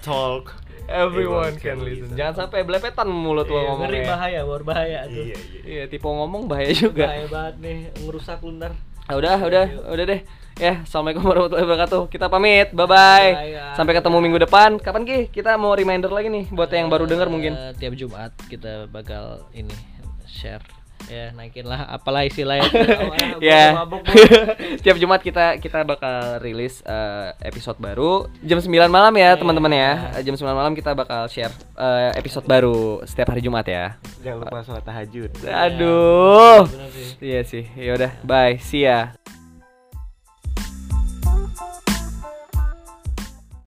talk everyone can listen. Jangan sampai belepetan mulut lo Iya, ngeri ngomongnya. bahaya bor bahaya tuh iya iya Iya, tipe ngomong bahaya juga. bahaya banget nih ngerusak lu ntar Ah, udah, udah, udah deh. Ya, assalamualaikum warahmatullahi wabarakatuh. Kita pamit, bye bye. Sampai ketemu minggu depan. Kapan Ki? Kita mau reminder lagi nih buat yang baru dengar mungkin. Eh, tiap Jumat kita bakal ini share ya naikin lah apalah istilahnya Ya. Tiap Jumat kita kita bakal rilis eh, episode baru jam 9 malam ya, teman-teman ya. Eh, Jam 9 malam kita bakal share eh, episode baru setiap hari Jumat ya. jangan lupa sholat tahajud Aduh. Sih. Iya sih. Ya udah, bye. See ya.